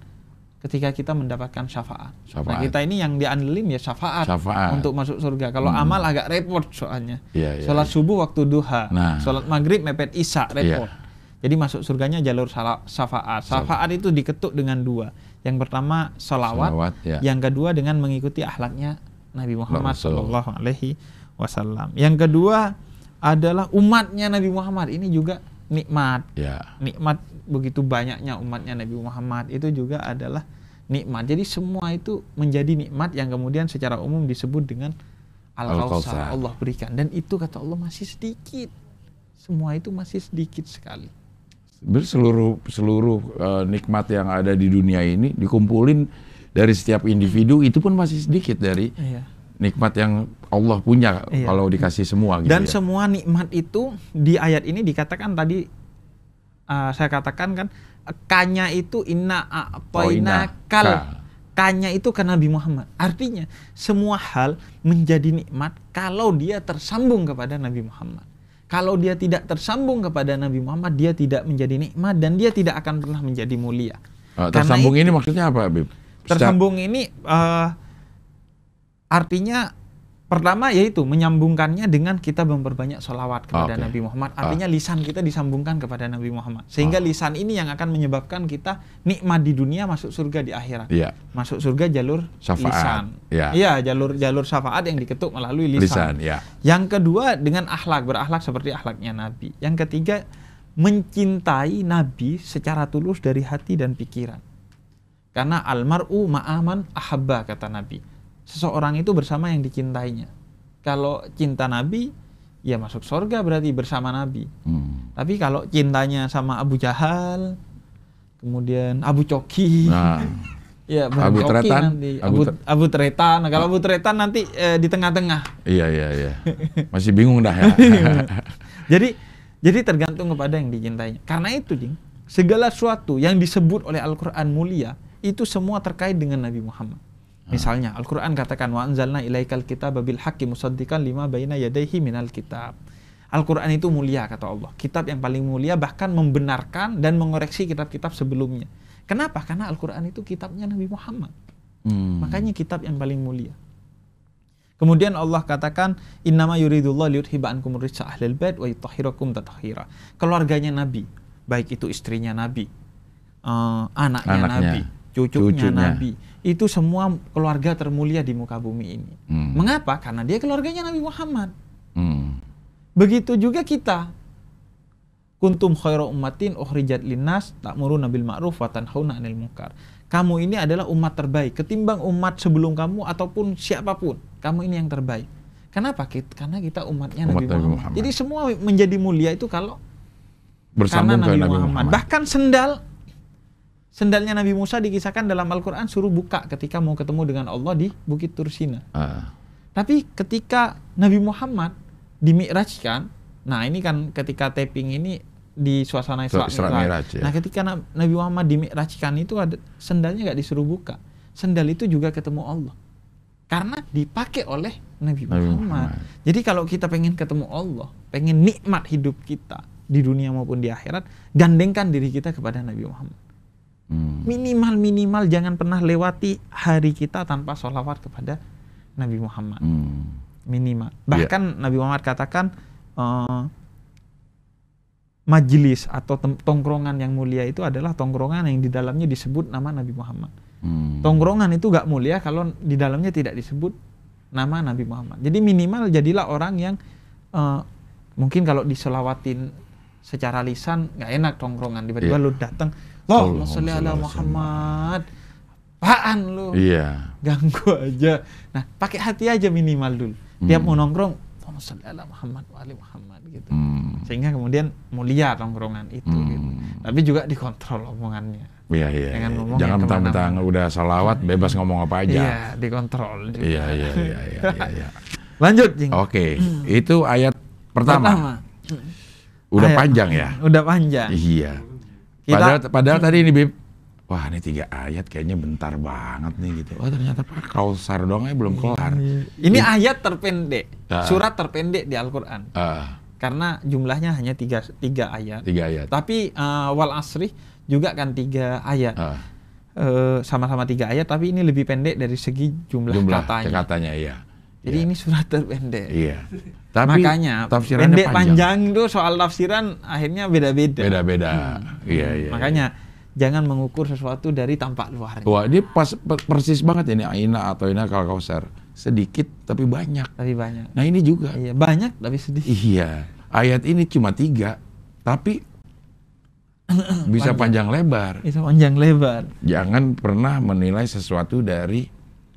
ketika kita mendapatkan syafaat. Nah, Syafaat. kita ini yang diandelin ya syafaat, Syafaat. untuk masuk surga. Kalau Hmm. amal agak repot soalnya. Iya, iya, Sholat iya. subuh waktu duha, Nah. sholat maghrib mepet isya repot. Iya. Jadi masuk surganya jalur syafaat. Syafaat itu diketuk dengan dua. Yang pertama salawat, Salawat, ya. yang kedua dengan mengikuti akhlaknya Nabi Muhammad. Shallallahu Alaihi Wasallam. Yang kedua adalah umatnya Nabi Muhammad ini juga nikmat. Ya. Nikmat begitu banyaknya umatnya Nabi Muhammad itu juga adalah nikmat. Jadi semua itu menjadi nikmat yang kemudian secara umum disebut dengan. Al-Kautsar Allah berikan dan itu kata Allah masih sedikit. Semua itu masih sedikit sekali. Seluruh seluruh eh, nikmat yang ada di dunia ini dikumpulin dari setiap individu itu pun masih sedikit dari Iya. nikmat yang Allah punya Iya. kalau dikasih semua gitu Dan ya. semua nikmat itu di ayat ini dikatakan tadi uh, saya katakan kan kanya itu inna Oh, inna kal. ka. Kanya itu ke Nabi Muhammad. Artinya semua hal menjadi nikmat kalau dia tersambung kepada Nabi Muhammad. Kalau dia tidak tersambung kepada Nabi Muhammad, dia tidak menjadi nikmat dan dia tidak akan pernah menjadi mulia. Karena tersambung itu- ini maksudnya apa, Bib? Tersambung ini eh, artinya pertama yaitu menyambungkannya dengan kita memperbanyak sholawat kepada Oke. Nabi Muhammad. Artinya lisan kita disambungkan kepada Nabi Muhammad. Sehingga Ah. lisan ini yang akan menyebabkan kita nikmat di dunia masuk surga di akhirat. Iya. Masuk surga jalur Syafaat. lisan. Ya. Iya, jalur jalur syafaat yang diketuk melalui lisan. Lisan, ya. Yang kedua dengan akhlak, berakhlak seperti akhlaknya Nabi. Yang ketiga mencintai Nabi secara tulus dari hati dan pikiran. Karena almar'u ma'aman ahabba kata Nabi. Seseorang itu bersama yang dicintainya. Kalau cinta Nabi, ya masuk surga berarti bersama Nabi. Hmm. Tapi kalau cintanya sama Abu Jahal, kemudian Abu Coki, Nah, ya Abu Coki Tretan, nanti, Abu Abu, Abu Tretan. Nah, kalau Abu Tretan nanti eh, di tengah-tengah. iya iya iya. Masih bingung dah ya. jadi jadi tergantung kepada yang dicintainya. Karena itu, Jing, segala sesuatu yang disebut oleh Al-Qur'an mulia itu semua terkait dengan Nabi Muhammad. Misalnya Al-Qur'an katakan wa anzalna ilaikal kitaba bil haqqi musaddiqan lima baina yadayhi minal kitab. Al-Qur'an itu mulia kata Allah. Kitab yang paling mulia bahkan membenarkan dan mengoreksi kitab-kitab sebelumnya. Kenapa? Karena Al-Qur'an itu kitabnya Nabi Muhammad. Hmm. Makanya kitab yang paling mulia. Kemudian Allah katakan innama yuridullah liyuthiba ankum rijsa ahlil bait wa yutahhirakum tathira. Keluarganya Nabi, baik itu istrinya Nabi, eh, anaknya, Anaknya, Nabi, cucunya, cucunya. Nabi, itu semua keluarga termulia di muka bumi ini. Hmm. Mengapa? Karena dia keluarganya Nabi Muhammad. Hmm. Begitu juga kita. Kuntum khairu ummatin ukhrijat linnas ta'muruna bil ma'ruf wa tanhauna 'anil munkar. Kamu ini adalah umat terbaik ketimbang umat sebelum kamu ataupun siapa pun. Kamu ini yang terbaik. Kenapa? Karena kita umatnya Umat Nabi, Nabi Muhammad. Muhammad. Jadi semua menjadi mulia itu kalau Bersambung karena ke Nabi, Muhammad. Muhammad. Bahkan sendal sendalnya Nabi Musa dikisahkan dalam Al-Qur'an suruh buka ketika mau ketemu dengan Allah di Bukit Tursina. Ah. Tapi ketika Nabi Muhammad dimi'rajkan, nah ini kan ketika taping ini di suasana Isra, Isra Mi'raj. Ya. Nah ketika Na- Nabi Muhammad dimi'rajkan itu ada sendalnya nggak disuruh buka. Sendal itu juga ketemu Allah. Karena dipakai oleh Nabi, Nabi Muhammad. Muhammad. Jadi kalau kita pengen ketemu Allah, pengen nikmat hidup kita di dunia maupun di akhirat, gandengkan diri kita kepada Nabi Muhammad. Hmm. Minimal minimal jangan pernah lewati hari kita tanpa sholawat kepada Nabi Muhammad Hmm. minimal. Iya. Bahkan Nabi Muhammad katakan eh, majelis atau tongkrongan yang mulia itu adalah tongkrongan yang di dalamnya disebut nama Nabi Muhammad. Hmm. Tongkrongan itu gak mulia kalau di dalamnya tidak disebut nama Nabi Muhammad. Jadi minimal jadilah orang yang eh, mungkin kalau diselawatin secara lisan nggak enak tongkrongan tiba-tiba Iya. lu datang Allahumma sholli ala Muhammad apaan lu Iya. ganggu aja. Nah, pakai hati aja minimal dulu. Tiap Hmm. mau nongkrong, Allahumma sholli ala Muhammad wa ali Muhammad gitu. Hmm. Sehingga kemudian mulia tongkrongan itu Hmm. gitu. Tapi juga dikontrol omongannya. Iya iya. Jangan iya. ngomong Jangan mentang-mentang udah salawat bebas ngomong apa aja. Iya, dikontrol juga. Iya iya iya iya. iya, iya. Lanjut, Jing. Oke, itu ayat pertama. Udah Ayat- panjang ya. Udah panjang. Iya. Kita- Padahal, padahal tadi ini Bib, wah ini tiga ayat kayaknya bentar banget nih gitu. Oh ternyata Pak Kausar doang belum kelar. Ini ayat terpendek, Ah. surat terpendek di Al-Qur'an. Ah, Karena jumlahnya hanya tiga, tiga ayat. tiga ayat. Tapi eh, wal asri juga kan tiga ayat. Eh, sama-sama tiga ayat, tapi ini lebih pendek dari segi jumlah, Jumlah katanya. katanya iya. Jadi Iya. ini surat terpendek. Iya. Tapi Makanya tafsirannya pendek panjang. panjang itu soal tafsiran akhirnya beda-beda. Beda-beda. Iya, iya. Makanya jangan mengukur sesuatu dari tampak luarnya. Wah, ini pas per- persis banget ini Aina atau Ina kal kausar. Sedikit tapi banyak. Tapi banyak. Nah, ini juga. Iya, banyak tapi sedikit. Iya. Ayat ini cuma tiga, tapi bisa panjang lebar. Itu panjang lebar. Jangan pernah menilai sesuatu dari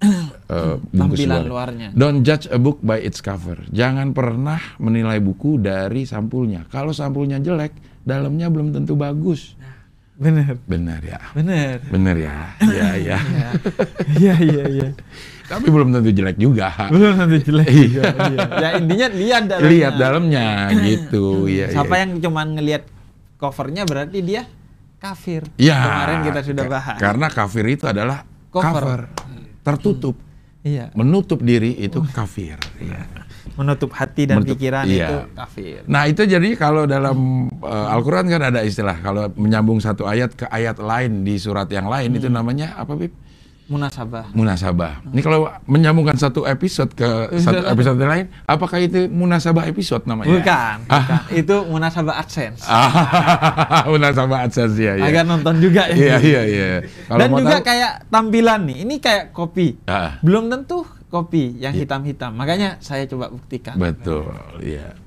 eh, bungkus Tampilan luar. luarnya. Don't judge a book by its cover. Jangan pernah menilai buku dari sampulnya. Kalau sampulnya jelek, dalamnya belum tentu bagus. Bener. Benar ya. Bener. Benar ya. Iya, iya. Iya, iya, iya. Tapi belum tentu jelek juga. Belum nanti jelek. Iya. Iya. Ya intinya lihat dalamnya. Lihat dalamnya gitu. Iya, Siapa iya. yang cuman ngelihat covernya berarti dia kafir. Ya, Kemarin kita sudah bahas. Karena kafir itu adalah Cover. cover, tertutup, Iya. menutup diri itu kafir. Iya. Menutup hati dan Menutup- pikiran iya. itu kafir. Nah itu jadi kalau dalam uh, Al-Quran kan ada istilah kalau menyambung satu ayat ke ayat lain di surat yang lain Hmm. itu namanya apa Bib? Munasabah. Munasabah. Ini kalau menyambungkan satu episode ke satu episode lain, apakah itu munasabah episode namanya? Bukan, bukan. Itu munasabah AdSense. Ah, munasabah AdSense ya. ya. Agak nonton juga ya. Iya iya iya. Kalau Dan mau juga tahu- kayak tampilan nih. Ini kayak kopi. Ah. Belum tentu kopi yang Iya. hitam-hitam. Makanya saya coba buktikan. Betul, iya.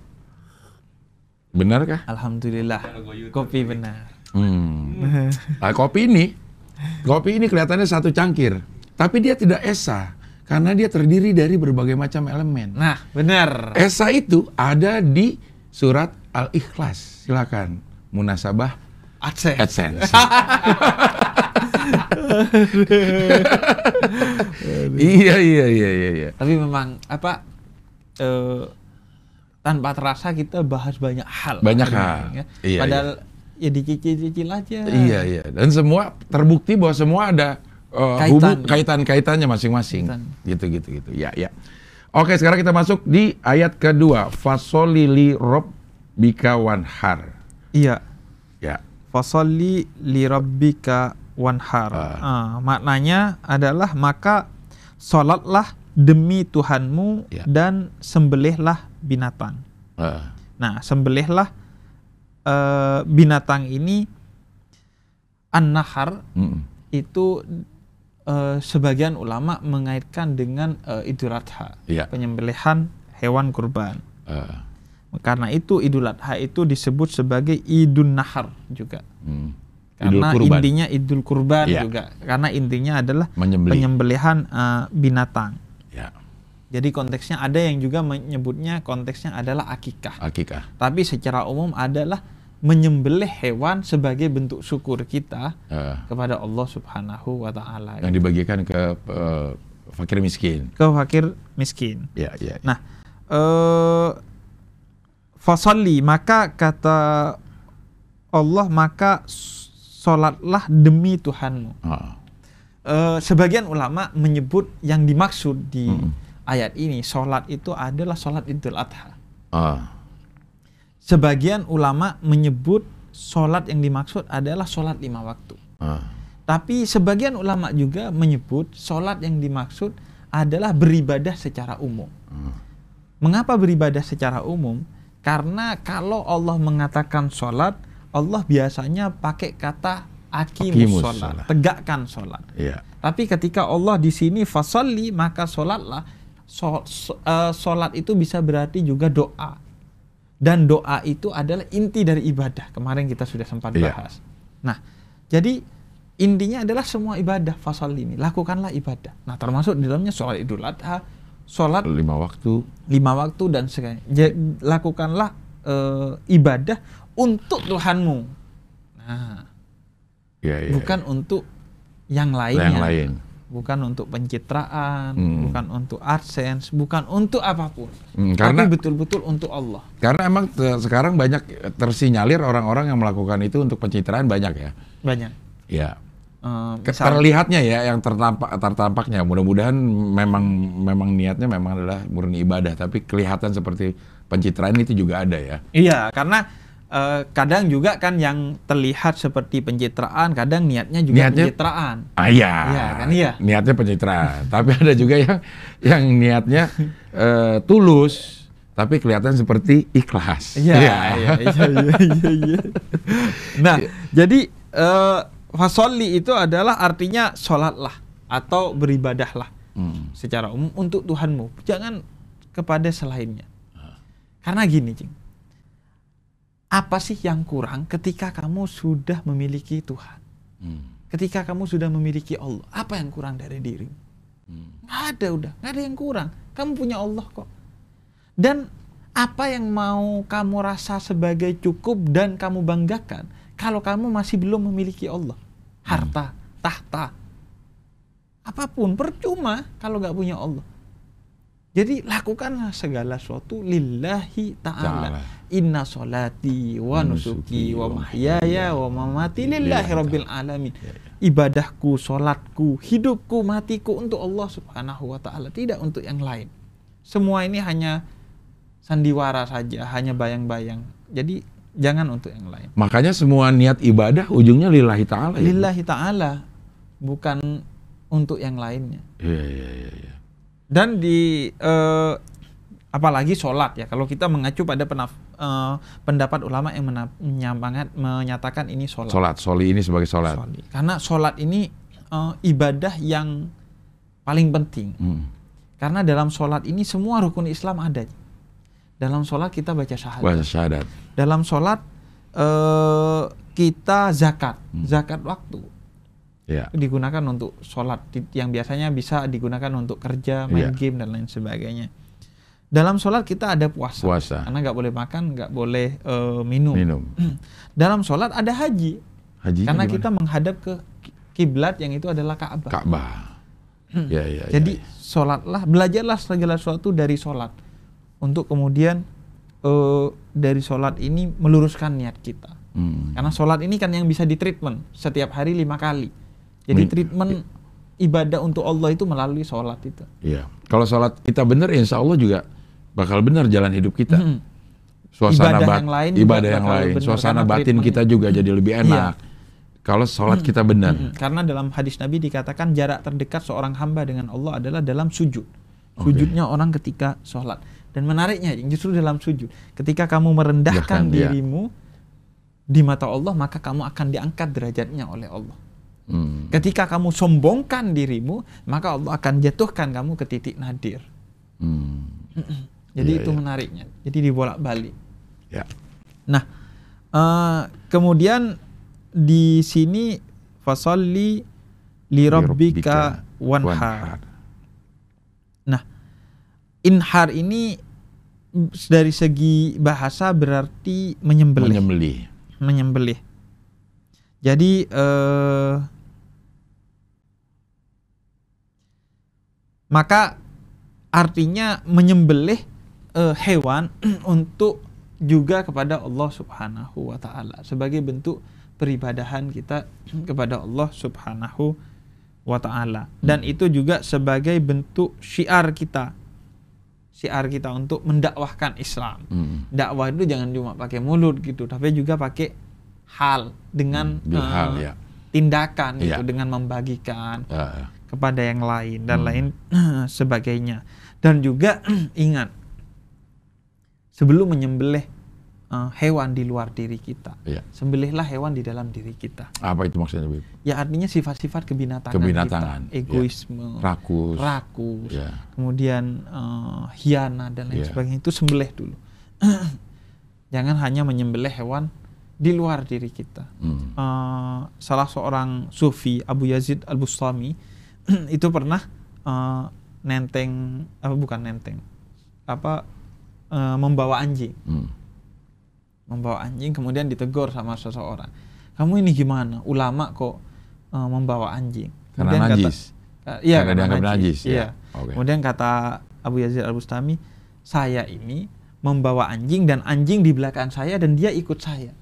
Benarkah? Alhamdulillah. Kopi benar. Hmm. Ah, kopi ini, kopi ini kelihatannya satu cangkir, tapi dia tidak esa karena dia terdiri dari berbagai macam elemen. Nah, benar. Esa itu ada di surat Al-Ikhlas. Silakan. Munasabah AdSense. AdSense. iya iya iya iya iya. Tapi memang apa eh, tanpa terasa kita bahas banyak hal. Banyak hal. ya. Iya, Padahal ya dicicil-cicil aja. Iya iya. Dan semua terbukti bahwa semua ada uh, Kaitan. hubung- kaitan-kaitannya masing-masing. Gitu gitu gitu. Ya ya. Oke sekarang kita masuk di ayat kedua. Fasolili rob bika wanhar. Iya. Ya. Fasolli li rabbika wanhar. Ah. Ah, maknanya adalah maka sholatlah demi Tuhanmu Ya. dan sembelihlah binatang. Uh, Nah, sembelihlah eh, binatang ini an-nahar mm, itu eh, sebagian ulama mengaitkan dengan eh, Idul Adha, Iya. penyembelihan hewan kurban. uh, Karena itu Idul Adha itu disebut sebagai Idun Nahar juga. mm. Idul Karena kurban. intinya Idul Kurban Iya. juga. Karena intinya adalah Menyembelih. penyembelihan eh, binatang. Ya. Jadi konteksnya ada yang juga menyebutnya konteksnya adalah akikah. Akikah. Tapi secara umum adalah menyembelih hewan sebagai bentuk syukur kita Uh, kepada Allah Subhanahu wa taala. yang dibagikan ke uh, fakir miskin. Ke fakir miskin. Ya ya. Nah, eh fasalli maka kata Allah maka sholatlah demi Tuhanmu. Ah, Eh, sebagian ulama menyebut yang dimaksud di Mm. Ayat ini sholat itu adalah sholat Idul Adha. ah, Sebagian ulama menyebut sholat yang dimaksud adalah sholat lima waktu. ah. Tapi sebagian ulama juga menyebut sholat yang dimaksud adalah beribadah secara umum. Hmm. Mengapa beribadah secara umum? Karena kalau Allah mengatakan sholat, Allah biasanya pakai kata akimus sholat, sholat. tegakkan sholat. Iya. Tapi ketika Allah di sini fasalli maka sholatlah. Eh, sholat itu bisa berarti juga doa. Dan doa itu adalah inti dari ibadah. Kemarin kita sudah sempat Iya. bahas. Nah, jadi intinya adalah semua ibadah fasal ini. Lakukanlah ibadah. Nah, termasuk di dalamnya sholat idul adha, sholat Lima waktu. lima waktu dan sebagainya. Lakukanlah eh, ibadah untuk Tuhanmu. Nah, Ya, ya, bukan untuk yang ya. lainnya. yang lain. Bukan untuk pencitraan, Hmm. bukan untuk AdSense, bukan untuk apa pun. Hmm, karena Tapi betul-betul untuk Allah. karena emang sekarang banyak tersinyalir orang-orang yang melakukan itu untuk pencitraan banyak ya. Banyak. Ya. Eh, Ke- misal- Terlihatnya ya yang tertampak tertampaknya. Mudah-mudahan memang memang niatnya memang adalah murni ibadah, tapi kelihatan seperti pencitraan itu juga ada ya. Iya, karena eh, kadang juga kan yang terlihat seperti pencitraan, kadang niatnya juga Niatnya- pencitraan. Ah iya. Iya, kan iya. Niatnya pencitraan. tapi ada juga yang yang niatnya eh, tulus tapi kelihatan seperti ikhlas. Iya, iya, iya, iya, iya, iya. Nah, jadi eh fasolli itu adalah artinya sholatlah atau beribadahlah Hmm. secara umum untuk Tuhanmu. Jangan kepada selainnya. Karena gini, Cing. Apa sih yang kurang ketika kamu sudah memiliki Tuhan? Hmm. Ketika kamu sudah memiliki Allah, apa yang kurang dari dirimu? Hmm. Nggak ada udah, nggak ada yang kurang. Kamu punya Allah kok. Dan apa yang mau kamu rasa sebagai cukup dan kamu banggakan kalau kamu masih belum memiliki Allah? Harta, tahta, apa pun percuma kalau nggak punya Allah. Jadi lakukanlah segala sesuatu lillahi ta'ala. Ta'ala. Inna solati wa nusuki wa mahyaya wa mamati lillahi rabbil alamin. Ibadahku, solatku, hidupku, matiku untuk Allah subhanahu wa ta'ala. Tidak untuk yang lain. Semua ini hanya sandiwara saja, hanya bayang-bayang. Jadi jangan untuk yang lain. Makanya semua niat ibadah ujungnya lillahi taala. ya? Lillahi ta'ala, bukan untuk yang lainnya. Iya, iya, iya, iya. Dan di eh, apalagi sholat ya, kalau kita mengacu pada penaf- eh, pendapat ulama yang menyamangat- menyatakan ini sholat. Salat, soli ini sebagai salat. Soli. Karena sholat ini eh, ibadah yang paling penting. Hmm. Karena dalam sholat ini semua rukun Islam ada. Dalam sholat kita baca syahadat. Bahasa syahadat. Dalam sholat eh, kita zakat, Hmm. zakat waktu Ya. digunakan untuk sholat yang biasanya bisa digunakan untuk kerja, main Iya. game dan lain sebagainya. Dalam sholat kita ada puasa, Puasa. karena nggak boleh makan, nggak boleh eh, minum. Minum. Dalam sholat ada haji, Haji karena kita menghadap ke kiblat yang itu adalah Ka'bah. Ka'bah. Ya, ya, ya, Jadi ya. sholatlah, belajarlah segala sesuatu dari sholat untuk kemudian eh, dari sholat ini meluruskan niat kita. Hmm. Karena sholat ini kan yang bisa ditreatment setiap hari lima kali. Jadi Min- treatment ibadah untuk Allah itu melalui sholat itu. Iya. Kalau sholat kita benar, insya Allah juga bakal benar jalan hidup kita. Mhm. Suasana Ibadah yang lain ibadah yang lain, benar, suasana batin Iya. kita juga jadi lebih enak. Kalau sholat kita benar. Mhm. Karena dalam hadis Nabi dikatakan jarak terdekat seorang hamba dengan Allah adalah dalam sujud. Sujudnya orang ketika sholat. Dan menariknya justru dalam sujud. Ketika kamu merendahkan Rendahkan, iya. dirimu di mata Allah, maka kamu akan diangkat derajatnya oleh Allah. Hmm. Ketika kamu sombongkan dirimu, maka Allah akan jatuhkan kamu ke titik nadir. Hmm. Jadi Iya, itu iya. menariknya. Jadi dibolak-balik. Ya. Nah, eh, kemudian di sini fasalli li rabbika wanhar. Nah, inhar ini dari segi bahasa berarti menyembelih. Menyembelih. menyembelih. Jadi eh, maka artinya menyembelih eh, hewan untuk juga kepada Allah Subhanahu wa taala. Sebagai bentuk peribadahan kita kepada Allah Subhanahu wa taala. Dan itu juga sebagai bentuk syiar kita. Syiar kita untuk mendakwahkan Islam. Hmm. dakwah itu jangan cuma pakai mulut gitu, tapi juga pakai hal dengan Hmm, hal, ya. tindakan gitu, Iya. dengan membagikan. Ah, kepada yang lain dan Hmm. lain sebagainya. Dan juga ingat sebelum menyembelih eh, hewan di luar diri kita, Iya. sembelihlah hewan di dalam diri kita. Apa itu maksudnya, Bib? Ya artinya sifat-sifat kebinatangan, Kebinatangan, kita, ya. egoisme, Rakus. rakus, Ya. kemudian eh, hianat dan lain Iya. sebagainya itu sembelih dulu. Jangan hanya menyembelih hewan di luar diri kita. Hmm. Eh, salah seorang sufi Abu Yazid Al Bustami itu pernah eh, nenteng apa bukan nenteng apa eh, membawa anjing Hmm. membawa anjing kemudian ditegur sama seseorang kamu ini gimana ulama kok eh, membawa anjing Karena Kemudian kata- najis. Ka- iya Karena karena najis, najis, ya. iya. Oke. kemudian kata Abu Yazid Al Bustami saya ini membawa anjing dan anjing di belakang saya dan dia ikut saya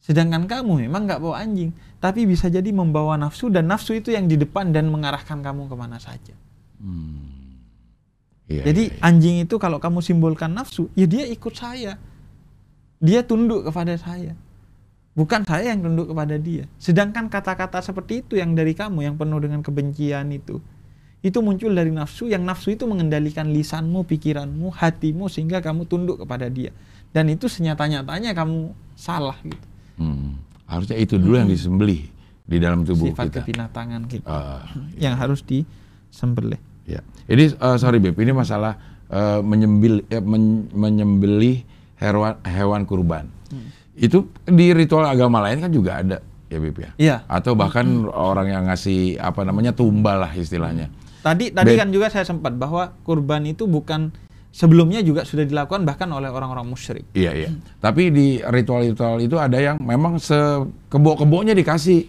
sedangkan kamu memang nggak bawa anjing tapi bisa jadi membawa nafsu dan nafsu itu yang di depan dan mengarahkan kamu ke mana saja Hmm. Iya, jadi iya, iya. anjing itu kalau kamu simbolkan nafsu ya dia ikut saya Dia tunduk kepada saya. Bukan saya yang tunduk kepada dia. Sedangkan kata-kata seperti itu yang dari kamu yang penuh dengan kebencian itu itu muncul dari nafsu yang nafsu itu mengendalikan lisanmu, pikiranmu, hatimu sehingga kamu tunduk kepada dia. Dan itu senyata-nyatanya kamu salah gitu. Hmm. Harusnya itu dulu yang disembelih di dalam tubuh Sifat kita. kebinatangan gitu. Ah, yang harus disembelih. Ya. Ini eh, sorry Beb, ini masalah eh, menyembil eh, men- menyembelih hewan hewan kurban. Hmm. Itu di ritual agama lain kan juga ada ya Beb ya. Iya. Atau bahkan orang yang ngasih apa namanya tumbal lah istilahnya. Tadi tadi Ben- kan juga saya sempat bahwa kurban itu bukan sebelumnya juga sudah dilakukan bahkan oleh orang-orang musyrik. Iya iya. Tapi di ritual-ritual itu ada yang memang sekebo-kebonya dikasih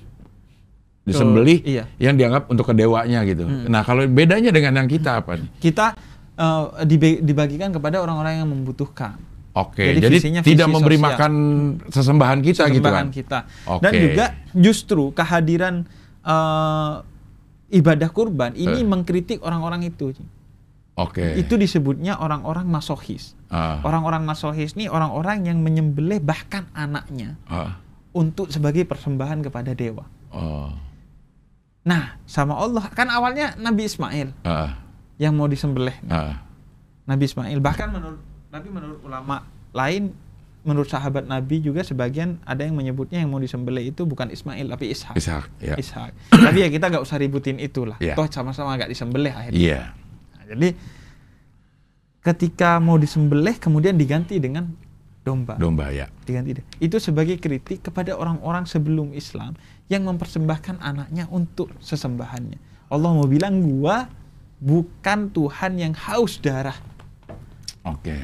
disembelih iya. yang dianggap untuk kedewanya gitu. Nah kalau bedanya dengan yang kita apa nih? Kita dibe- dibagikan kepada orang-orang yang membutuhkan. Oke, Jadi jadi, visinya tidak memberi sosial. makan sesembahan kita gitu Sesembahan kan? kita. Oke. Dan juga justru kehadiran eh, ibadah kurban ini Eh. mengkritik orang-orang itu. Oke. Itu disebutnya orang-orang masohis. Ah, Orang-orang masohis ini orang-orang yang menyembelih bahkan anaknya ah, untuk sebagai persembahan kepada dewa. oh, Nah, sama Allah kan awalnya Nabi Ismail ah, yang mau disembelih. ah, Nabi Ismail bahkan menurut Nabi menurut ulama lain menurut sahabat Nabi juga sebagian ada yang menyebutnya yang mau disembelih itu bukan Ismail tapi Ishak. Ishak, ya. Ishak. Tapi ya kita nggak usah ributin itulah. Iya. Toh sama-sama nggak disembelih akhirnya. Iya. Jadi ketika mau disembelih kemudian diganti dengan domba. Domba ya. diganti deh. Itu sebagai kritik kepada orang-orang sebelum Islam yang mempersembahkan anaknya untuk sesembahannya. Allah mau bilang gua bukan Tuhan yang haus darah. Oke.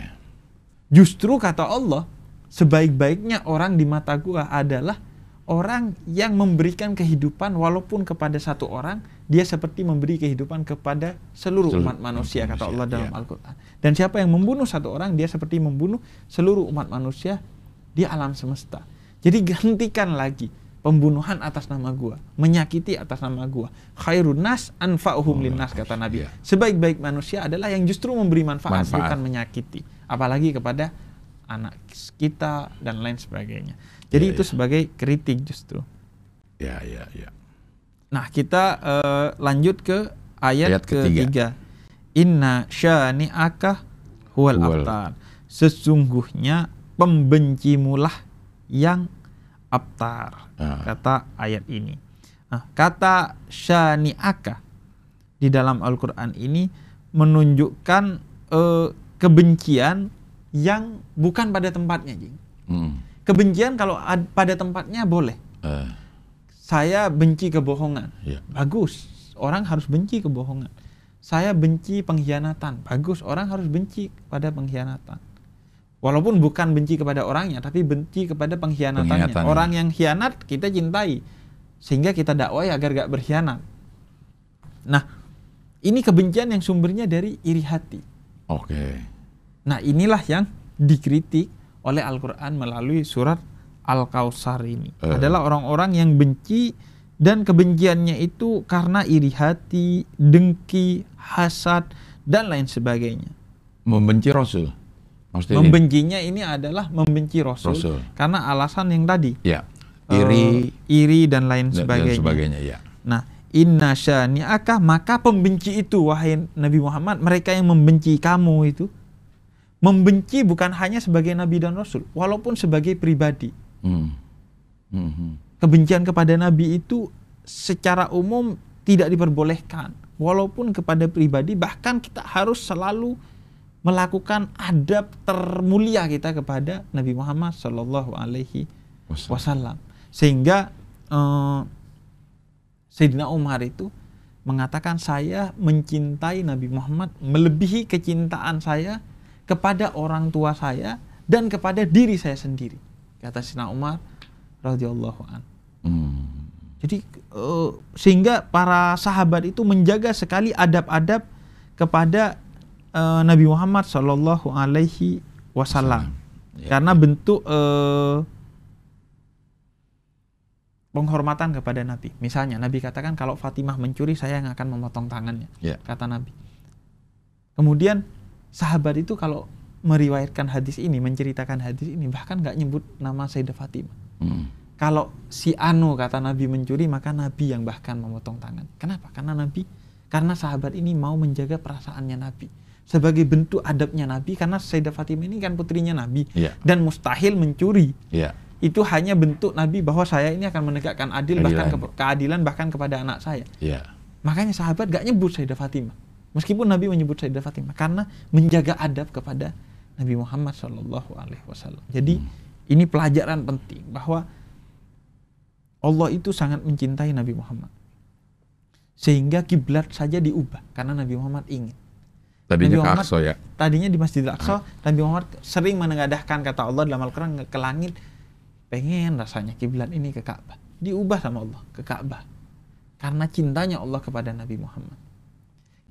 Justru kata Allah, sebaik-baiknya orang di mata gua adalah orang yang memberikan kehidupan walaupun kepada satu orang dia seperti memberi kehidupan kepada seluruh Seluruh umat manusia kata Allah dalam iya. Al-Qur'an. Dan siapa yang membunuh satu orang dia seperti membunuh seluruh umat manusia di alam semesta. Jadi gantikan lagi pembunuhan atas nama gua, menyakiti atas nama gua. Khairun nas anfa'uhum linnas kata Nabi. Iya. Sebaik-baik manusia adalah yang justru memberi manfaat, Manfaat. bukan menyakiti. Apalagi kepada anak kita dan lain sebagainya. Jadi Iya, itu iya. sebagai kritik justru. Ya, ya, ya. Nah, kita eh, lanjut ke ayat, Ayat ketiga. ketiga. Inna syani'aka huwal Huwal. abtar. Sesungguhnya pembencimulah yang abtar. Ah. Kata ayat ini. Nah, kata syani'aka di dalam Al-Qur'an ini menunjukkan eh, kebencian yang bukan pada tempatnya, Jing. Hmm. Kebencian kalau ad- pada tempatnya boleh. Eh, Saya benci kebohongan. ya. Bagus, orang harus benci kebohongan. Saya benci pengkhianatan. Bagus, orang harus benci pada pengkhianatan. Walaupun bukan benci kepada orangnya, tapi benci kepada pengkhianatannya. Pengkhianatannya. Orang yang khianat kita cintai, sehingga kita dakwai agar gak berkhianat. Nah, ini kebencian yang sumbernya dari iri hati. Oke. Nah, inilah yang dikritik oleh Al-Quran melalui surat Al-Kausar ini. Eh. Adalah orang-orang yang benci dan kebenciannya itu karena iri hati, dengki, hasad, dan lain sebagainya. Membenci Rasul. Maksudnya? Membencinya ini adalah membenci Rasul, Rasul. karena alasan yang tadi. Ya. Iri iri dan lain dan, dan sebagainya. sebagainya, ya. Nah, inna syani'aka maka pembenci itu wahai Nabi Muhammad, mereka yang membenci kamu itu membenci bukan hanya sebagai nabi dan rasul, walaupun sebagai pribadi. Hmm. Hmm, hmm. Kebencian kepada nabi itu secara umum tidak diperbolehkan, walaupun kepada pribadi bahkan kita harus selalu melakukan adab termulia kita kepada Nabi Muhammad Shallallahu alaihi wasallam sehingga eh, Sayyidina Umar itu mengatakan saya mencintai Nabi Muhammad melebihi kecintaan saya kepada orang tua saya dan kepada diri saya sendiri kata Sayyidina Umar radhiyallahu an Hmm. jadi eh, sehingga para sahabat itu menjaga sekali adab-adab kepada eh, Nabi Muhammad Shallallahu Alaihi Wasallam Ya. karena bentuk eh, penghormatan kepada Nabi. Misalnya Nabi katakan kalau Fatimah mencuri saya yang akan memotong tangannya, Ya. kata Nabi. Kemudian sahabat itu kalau meriwayatkan hadis ini, menceritakan hadis ini, bahkan nggak nyebut nama Sayyidah Fatimah. Hmm. Kalau si Anu kata Nabi mencuri, maka Nabi yang bahkan memotong tangan. Kenapa? Karena Nabi, karena sahabat ini mau menjaga perasaannya Nabi. Sebagai bentuk adabnya Nabi, karena Sayyidah Fatimah ini kan putrinya Nabi. Iya. Dan mustahil mencuri. Iya. Itu hanya bentuk Nabi bahwa saya ini akan menegakkan adil, bahkan Keadilan. ke- keadilan bahkan kepada anak saya. Iya. Makanya sahabat gak nyebut Sayyidah Fatimah. Meskipun Nabi menyebut Sayyidah Fatimah karena menjaga adab kepada Nabi Muhammad Shallallahu Alaihi Wasallam. Jadi ini pelajaran penting bahwa Allah itu sangat mencintai Nabi Muhammad. Sehingga kiblat saja diubah karena Nabi Muhammad ingin. Tadinya Nabi ke Muhammad- Aqsa ya. Tadinya di Masjidil Aqsa, Nabi Muhammad sering menengadahkan kata Allah dalam Al-Quran ke langit, pengen rasanya kiblat ini ke Ka'bah. Diubah sama Allah ke Ka'bah. Karena cintanya Allah kepada Nabi Muhammad.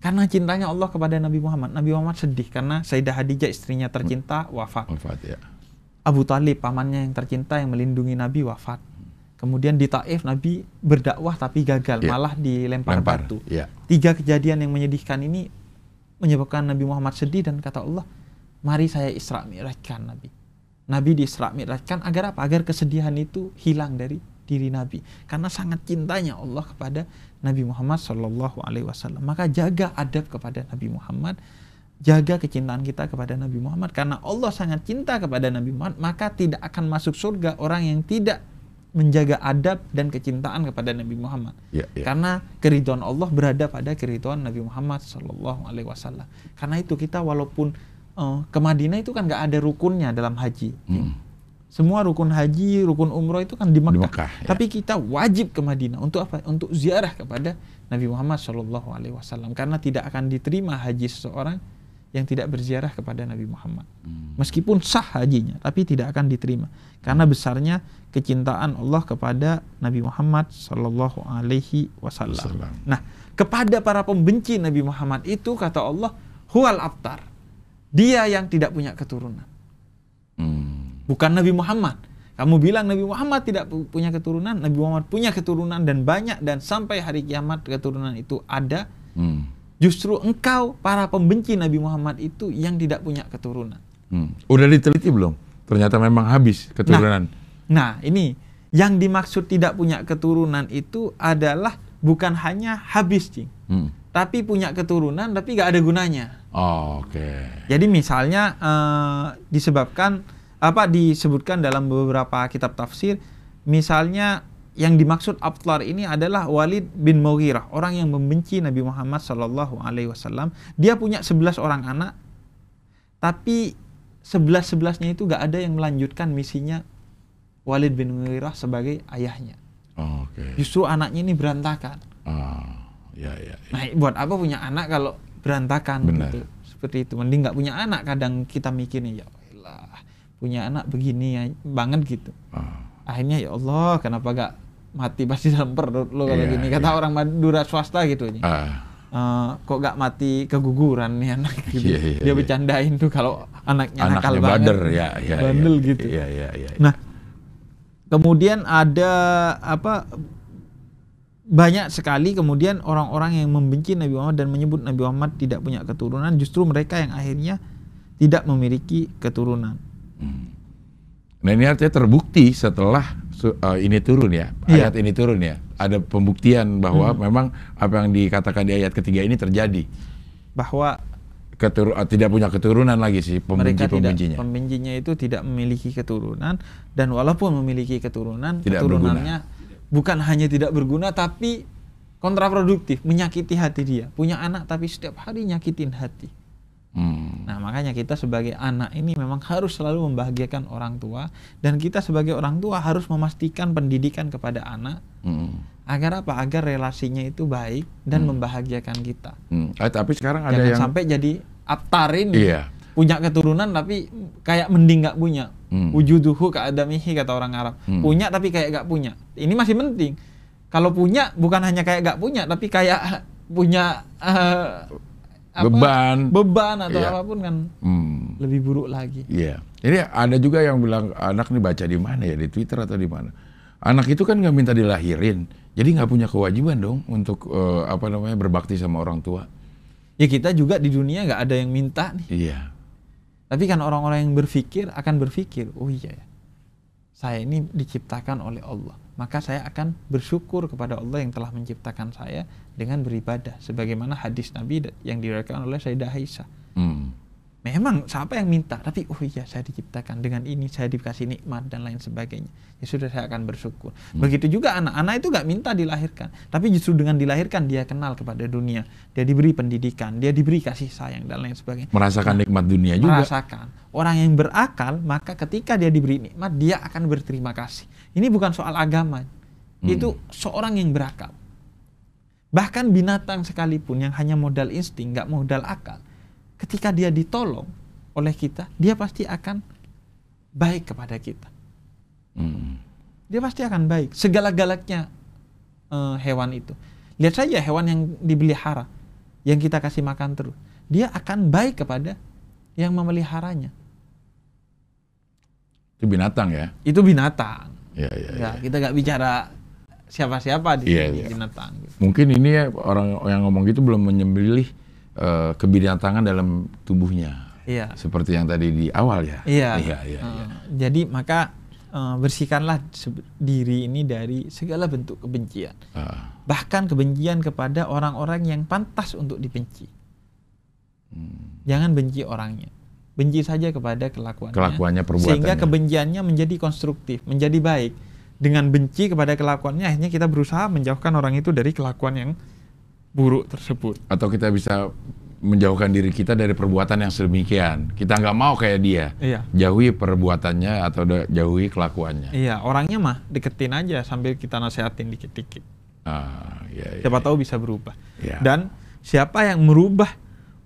Karena cintanya Allah kepada Nabi Muhammad, Nabi Muhammad sedih karena Sayyidah Hadijah istrinya tercinta wafat. Wafat ya. Abu Talib pamannya yang tercinta yang melindungi Nabi wafat. Kemudian di Taif Nabi berdakwah tapi gagal, Iya. malah dilempar Lempar. batu Iya. tiga kejadian yang menyedihkan ini menyebabkan Nabi Muhammad sedih dan kata Allah, mari saya Isra Mi'rajkan Nabi. Nabi di Isra Mi'rajkan agar apa? Agar kesedihan itu hilang dari diri Nabi. Karena sangat cintanya Allah kepada Nabi Muhammad Shallallahu Alaihi Wasallam. Maka jaga adab kepada Nabi Muhammad, jaga kecintaan kita kepada Nabi Muhammad. Karena Allah sangat cinta kepada Nabi Muhammad, maka tidak akan masuk surga orang yang tidak menjaga adab dan kecintaan kepada Nabi Muhammad. Iya, iya. Karena keridhaan Allah berada pada keridhaan Nabi Muhammad Shallallahu Alaihi Wasallam. Karena itu kita walaupun eh, ke Madinah itu kan nggak ada rukunnya dalam haji. Hmm. Semua rukun haji, rukun umroh itu kan di Mekah. Mekah, ya. Tapi kita wajib ke Madinah untuk apa? Untuk ziarah kepada Nabi Muhammad Shallallahu Alaihi Wasallam. Karena tidak akan diterima haji seseorang yang tidak berziarah kepada Nabi Muhammad. Hmm. Meskipun sah hajinya, tapi tidak akan diterima karena besarnya kecintaan Allah kepada Nabi Muhammad Shallallahu Alaihi Wasallam. Wasallam. Nah, kepada para pembenci Nabi Muhammad itu kata Allah, huwal abtar. Dia yang tidak punya keturunan, Hmm. Bukan Nabi Muhammad. Kamu bilang Nabi Muhammad tidak pu- punya keturunan, Nabi Muhammad punya keturunan dan banyak dan sampai hari kiamat keturunan itu ada. Hmm. Justru engkau para pembenci Nabi Muhammad itu yang tidak punya keturunan. Hmm. Udah diteliti belum? Ternyata memang habis keturunan. Nah, ini yang dimaksud tidak punya keturunan itu adalah bukan hanya habis, Cing. Hmm. Tapi punya keturunan tapi gak ada gunanya. Oh, Oke. Jadi misalnya eh, disebabkan apa disebutkan dalam beberapa kitab tafsir, misalnya yang dimaksud abtar ini adalah Walid bin Mughirah, orang yang membenci Nabi Muhammad Shallallahu Alaihi Wasallam. Dia punya 11 orang anak, tapi 11 11-nya itu gak ada yang melanjutkan misinya Walid bin Mughirah sebagai ayahnya. Oh, Oke. Justru anaknya ini berantakan. Ah, ya, ya. ya. Nah, buat apa punya anak kalau berantakan Benar. gitu. Seperti itu. Mending nggak punya anak kadang kita mikirnya ya punya anak begini ya, banget gitu. Ah. Akhirnya ya Allah, kenapa gak mati pasti dalam perut lo kalau Iya, gini kata iya. orang Madura swasta gitu aja. Ah. Eh, kok gak mati keguguran nih anak gitu. Iya, iya, Dia iya. bercandain tuh kalau anaknya, nakal Anaknya banget. bader ya, ya. Bandel ya. gitu. Iya, iya, iya. Nah, kemudian ada apa banyak sekali kemudian orang-orang yang membenci Nabi Muhammad dan menyebut Nabi Muhammad tidak punya keturunan, justru mereka yang akhirnya tidak memiliki keturunan. Nah ini artinya terbukti setelah eh, ini turun ya, Iya. ayat ini turun ya. Ada pembuktian bahwa Hmm. memang apa yang dikatakan di ayat ketiga ini terjadi. Bahwa Ketur eh, tidak punya keturunan lagi sih mereka tidak pembenci-pembencinya. pembencinya itu tidak memiliki keturunan dan walaupun memiliki keturunan, Tidak keturunannya bukan hanya tidak berguna tapi kontraproduktif, menyakiti hati dia. Punya anak tapi setiap hari nyakitin hati. Hmm. Nah, makanya kita sebagai anak ini memang harus selalu membahagiakan orang tua dan kita sebagai orang tua harus memastikan pendidikan kepada anak Hmm. agar apa? Agar relasinya itu baik dan membahagiakan kita. Hmm. Eh, tapi sekarang ada Jangan yang sampai jadi aptarin Iya. punya keturunan tapi kayak mending nggak punya. Hmm. Wujuduhu keadamihi kata orang Arab. Hmm. Punya tapi kayak nggak punya. Ini masih penting. Kalau punya bukan hanya kayak nggak punya tapi kayak punya eh, apa, beban. beban atau Iya. apa pun kan Hmm. lebih buruk lagi. Iya. Ini ada juga yang bilang anak nih baca di mana ya di Twitter atau di mana. Anak itu kan nggak minta dilahirin, jadi nggak punya kewajiban dong untuk eh, apa namanya berbakti sama orang tua. Ya kita juga di dunia nggak ada yang minta nih. Iya. Tapi kan orang-orang yang berpikir akan berpikir, oh iya ya, saya ini diciptakan oleh Allah. Maka saya akan bersyukur kepada Allah yang telah menciptakan saya dengan beribadah. Sebagaimana hadis Nabi yang diriwayatkan oleh Sayyidah Aisyah. Hmm. Memang siapa yang minta, tapi oh iya saya diciptakan dengan ini, saya dikasih nikmat dan lain sebagainya. Ya sudah saya akan bersyukur. Hmm. Begitu juga anak, anak itu gak minta dilahirkan, tapi justru dengan dilahirkan dia kenal kepada dunia, dia diberi pendidikan, dia diberi kasih sayang dan lain sebagainya. Merasakan nikmat dunia juga. Merasakan. Orang yang berakal, maka ketika dia diberi nikmat, dia akan berterima kasih. Ini bukan soal agama, Hmm. itu seorang yang berakal. Bahkan binatang sekalipun yang hanya modal insting, nggak modal akal, ketika dia ditolong oleh kita, dia pasti akan baik kepada kita. Hmm. Dia pasti akan baik. Segala-galaknya eh, hewan itu. Lihat saja hewan yang dipelihara, yang kita kasih makan terus, dia akan baik kepada yang memeliharanya. Itu binatang ya. Itu binatang. Ya, ya, Ya, ya. kita nggak bicara siapa-siapa di iya. binatang. gitu. Mungkin ini ya orang yang ngomong gitu belum menyembelih eh, kebinatangan dalam tubuhnya. Iya. Seperti yang tadi di awal ya. Iya. Iya, iya, Eh, iya. Jadi maka eh, bersihkanlah diri ini dari segala bentuk kebencian. Ah, Bahkan kebencian kepada orang-orang yang pantas untuk dibenci. hmm. Jangan benci orangnya. Benci saja kepada kelakuannya. Kelakuannya, perbuatannya. Sehingga kebenciannya menjadi konstruktif, menjadi baik. Dengan benci kepada kelakuannya, akhirnya kita berusaha menjauhkan orang itu dari kelakuan yang buruk tersebut. Atau kita bisa menjauhkan diri kita dari perbuatan yang sedemikian. Kita nggak mau kayak dia. Iya. Jauhi perbuatannya atau jauhi kelakuannya. Iya, orangnya mah deketin aja sambil kita nasehatin dikit-dikit. Ah, iya, iya. Siapa tahu bisa berubah. Iya. Dan siapa yang merubah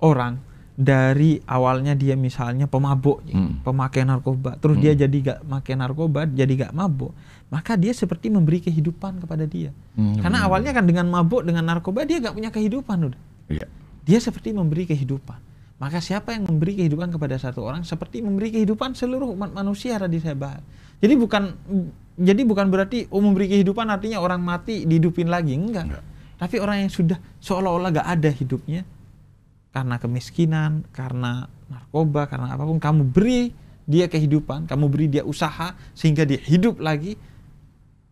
orang dari awalnya dia misalnya pemabuk, Hmm. pemakai narkoba, terus dia jadi gak pakai narkoba, jadi gak mabuk, maka dia seperti memberi kehidupan kepada dia. Hmm, Karena benar. awalnya kan dengan mabuk, dengan narkoba dia gak punya kehidupan udah. Iya. Dia seperti memberi kehidupan. Maka siapa yang memberi kehidupan kepada satu orang seperti memberi kehidupan seluruh umat manusia tadi saya bahas. Jadi bukan jadi bukan berarti oh memberi kehidupan artinya orang mati dihidupin lagi enggak. Enggak. Tapi orang yang sudah seolah-olah gak ada hidupnya karena kemiskinan, karena narkoba, karena apa pun kamu beri dia kehidupan, kamu beri dia usaha sehingga dia hidup lagi.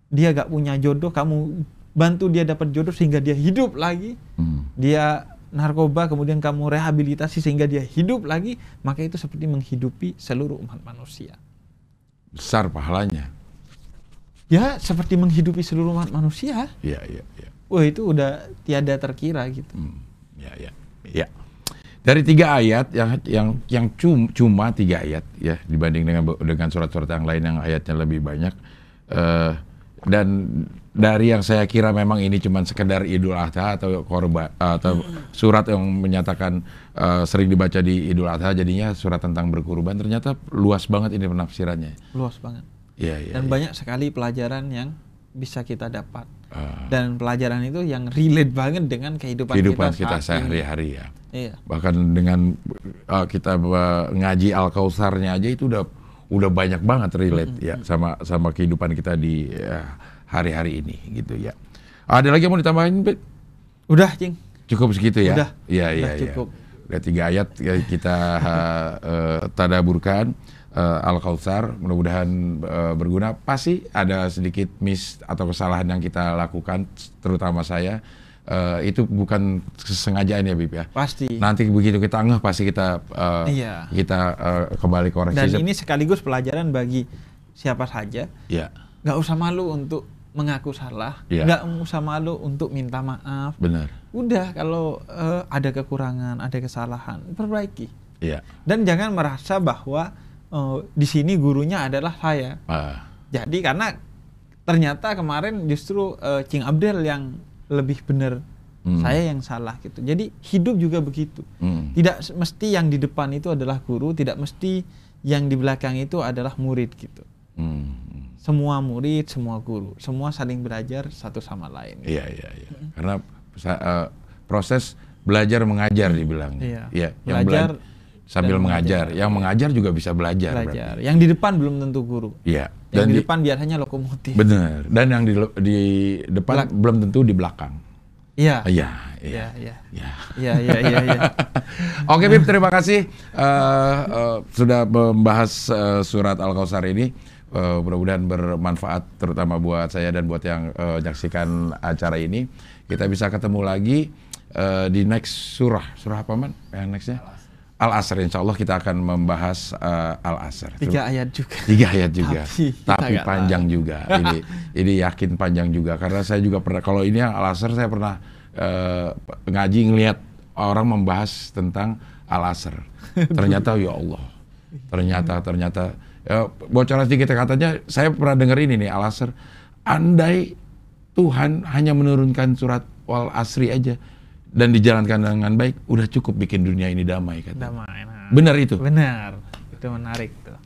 Dia gak punya jodoh, kamu bantu dia dapat jodoh sehingga dia hidup lagi Hmm. dia narkoba kemudian kamu rehabilitasi sehingga dia hidup lagi maka itu seperti menghidupi seluruh umat manusia Besar pahalanya. ya seperti menghidupi seluruh umat manusia Iya, iya, iya. wah itu udah tiada terkira gitu Hmm. Ya, ya, ya. Dari tiga ayat yang yang yang cum- cuma tiga ayat ya dibanding dengan dengan surat-surat yang lain yang ayatnya lebih banyak eh, dan dari yang saya kira memang ini cuma sekedar Idul Adha atau korban atau surat yang menyatakan eh, sering dibaca di Idul Adha jadinya surat tentang berkurban ternyata luas banget ini penafsirannya. luas banget Iya, iya. dan iya. banyak sekali pelajaran yang bisa kita dapat Ah, dan pelajaran itu yang relate banget dengan kehidupan, kehidupan kita, kita sehari-hari ya. iya bahkan dengan uh, kita uh, ngaji al kausarnya aja itu udah udah banyak banget relate ya sama sama kehidupan kita di ya, hari-hari ini gitu ya ada lagi yang mau ditambahin Bet? udah cing cukup segitu ya Udah. ya Udah ya ya. cukup. udah tiga ayat ya, kita uh, uh, tadaburkan uh, al kausar mudah-mudahan uh, berguna. Pasti ada sedikit miss atau kesalahan yang kita lakukan terutama saya. Uh, itu bukan kesengajaan ya Bib ya? Pasti. Nanti begitu kita ngeh pasti kita uh, Iya. kita uh, kembali koreksi. Dan ini sekaligus pelajaran bagi siapa saja. Ya nggak usah malu untuk mengaku salah, Iya. nggak usah malu untuk minta maaf. benar. Udah kalau eh, ada kekurangan, ada kesalahan, perbaiki. ya Dan jangan merasa bahwa eh, di sini gurunya adalah saya. Ah, Jadi karena ternyata kemarin justru eh, Cing Abdel yang lebih benar, Hmm. saya yang salah gitu. Jadi hidup juga begitu. hmm. Tidak mesti yang di depan itu adalah guru, tidak mesti yang di belakang itu adalah murid gitu. Hmm. semua murid, semua guru, semua saling belajar satu sama lain. iya iya iya karena uh, proses belajar mengajar dibilangnya Iya. ya yang Belajar bela- sambil dan mengajar mengajar. yang mengajar juga bisa belajar Belajar. berarti. Yang di depan belum tentu guru. iya Yang dan di di, depan biasanya lokomotif. benar dan yang di, di depan Belak- belum tentu di belakang Iya. Iya, Iya, iya. Ya. Iya, iya, iya, iya. Oke Bib, terima kasih eh, eh, sudah membahas eh, surat Al-Kausar ini. Eh, mudah-mudahan bermanfaat terutama buat saya dan buat yang eh, menyaksikan acara ini. Kita bisa ketemu lagi eh, di next surah. Surah apa man? Yang nextnya? Al-Asr. Insya Allah kita akan membahas eh, Al-Asr. Tiga ayat juga. Tiga ayat juga, Tapi tapi panjang juga. Ini ini yakin panjang juga karena saya juga pernah kalau ini Al Asr saya pernah eh, ngaji ngelihat orang membahas tentang Al Asr. Ternyata ya Allah, ternyata ternyata ya, bocoran sedikit katanya saya pernah dengar ini nih Al Asr. Andai Tuhan hanya menurunkan surat Wal Asri aja dan dijalankan dengan baik, udah cukup bikin dunia ini damai kata. Damai. Nah. Benar itu. Benar. Itu menarik tuh.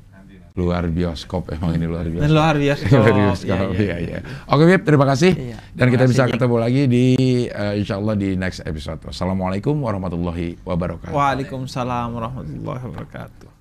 Luar bioskop emang ini luar. Dan luar biasa. Luar bioskop, iya, iya. Oke, Bib, terima kasih. Iya, Dan kita terima bisa kasih, Jeng. ketemu lagi di eh, insya Allah di next episode. Wassalamualaikum warahmatullahi wabarakatuh. Waalaikumsalam warahmatullahi wabarakatuh.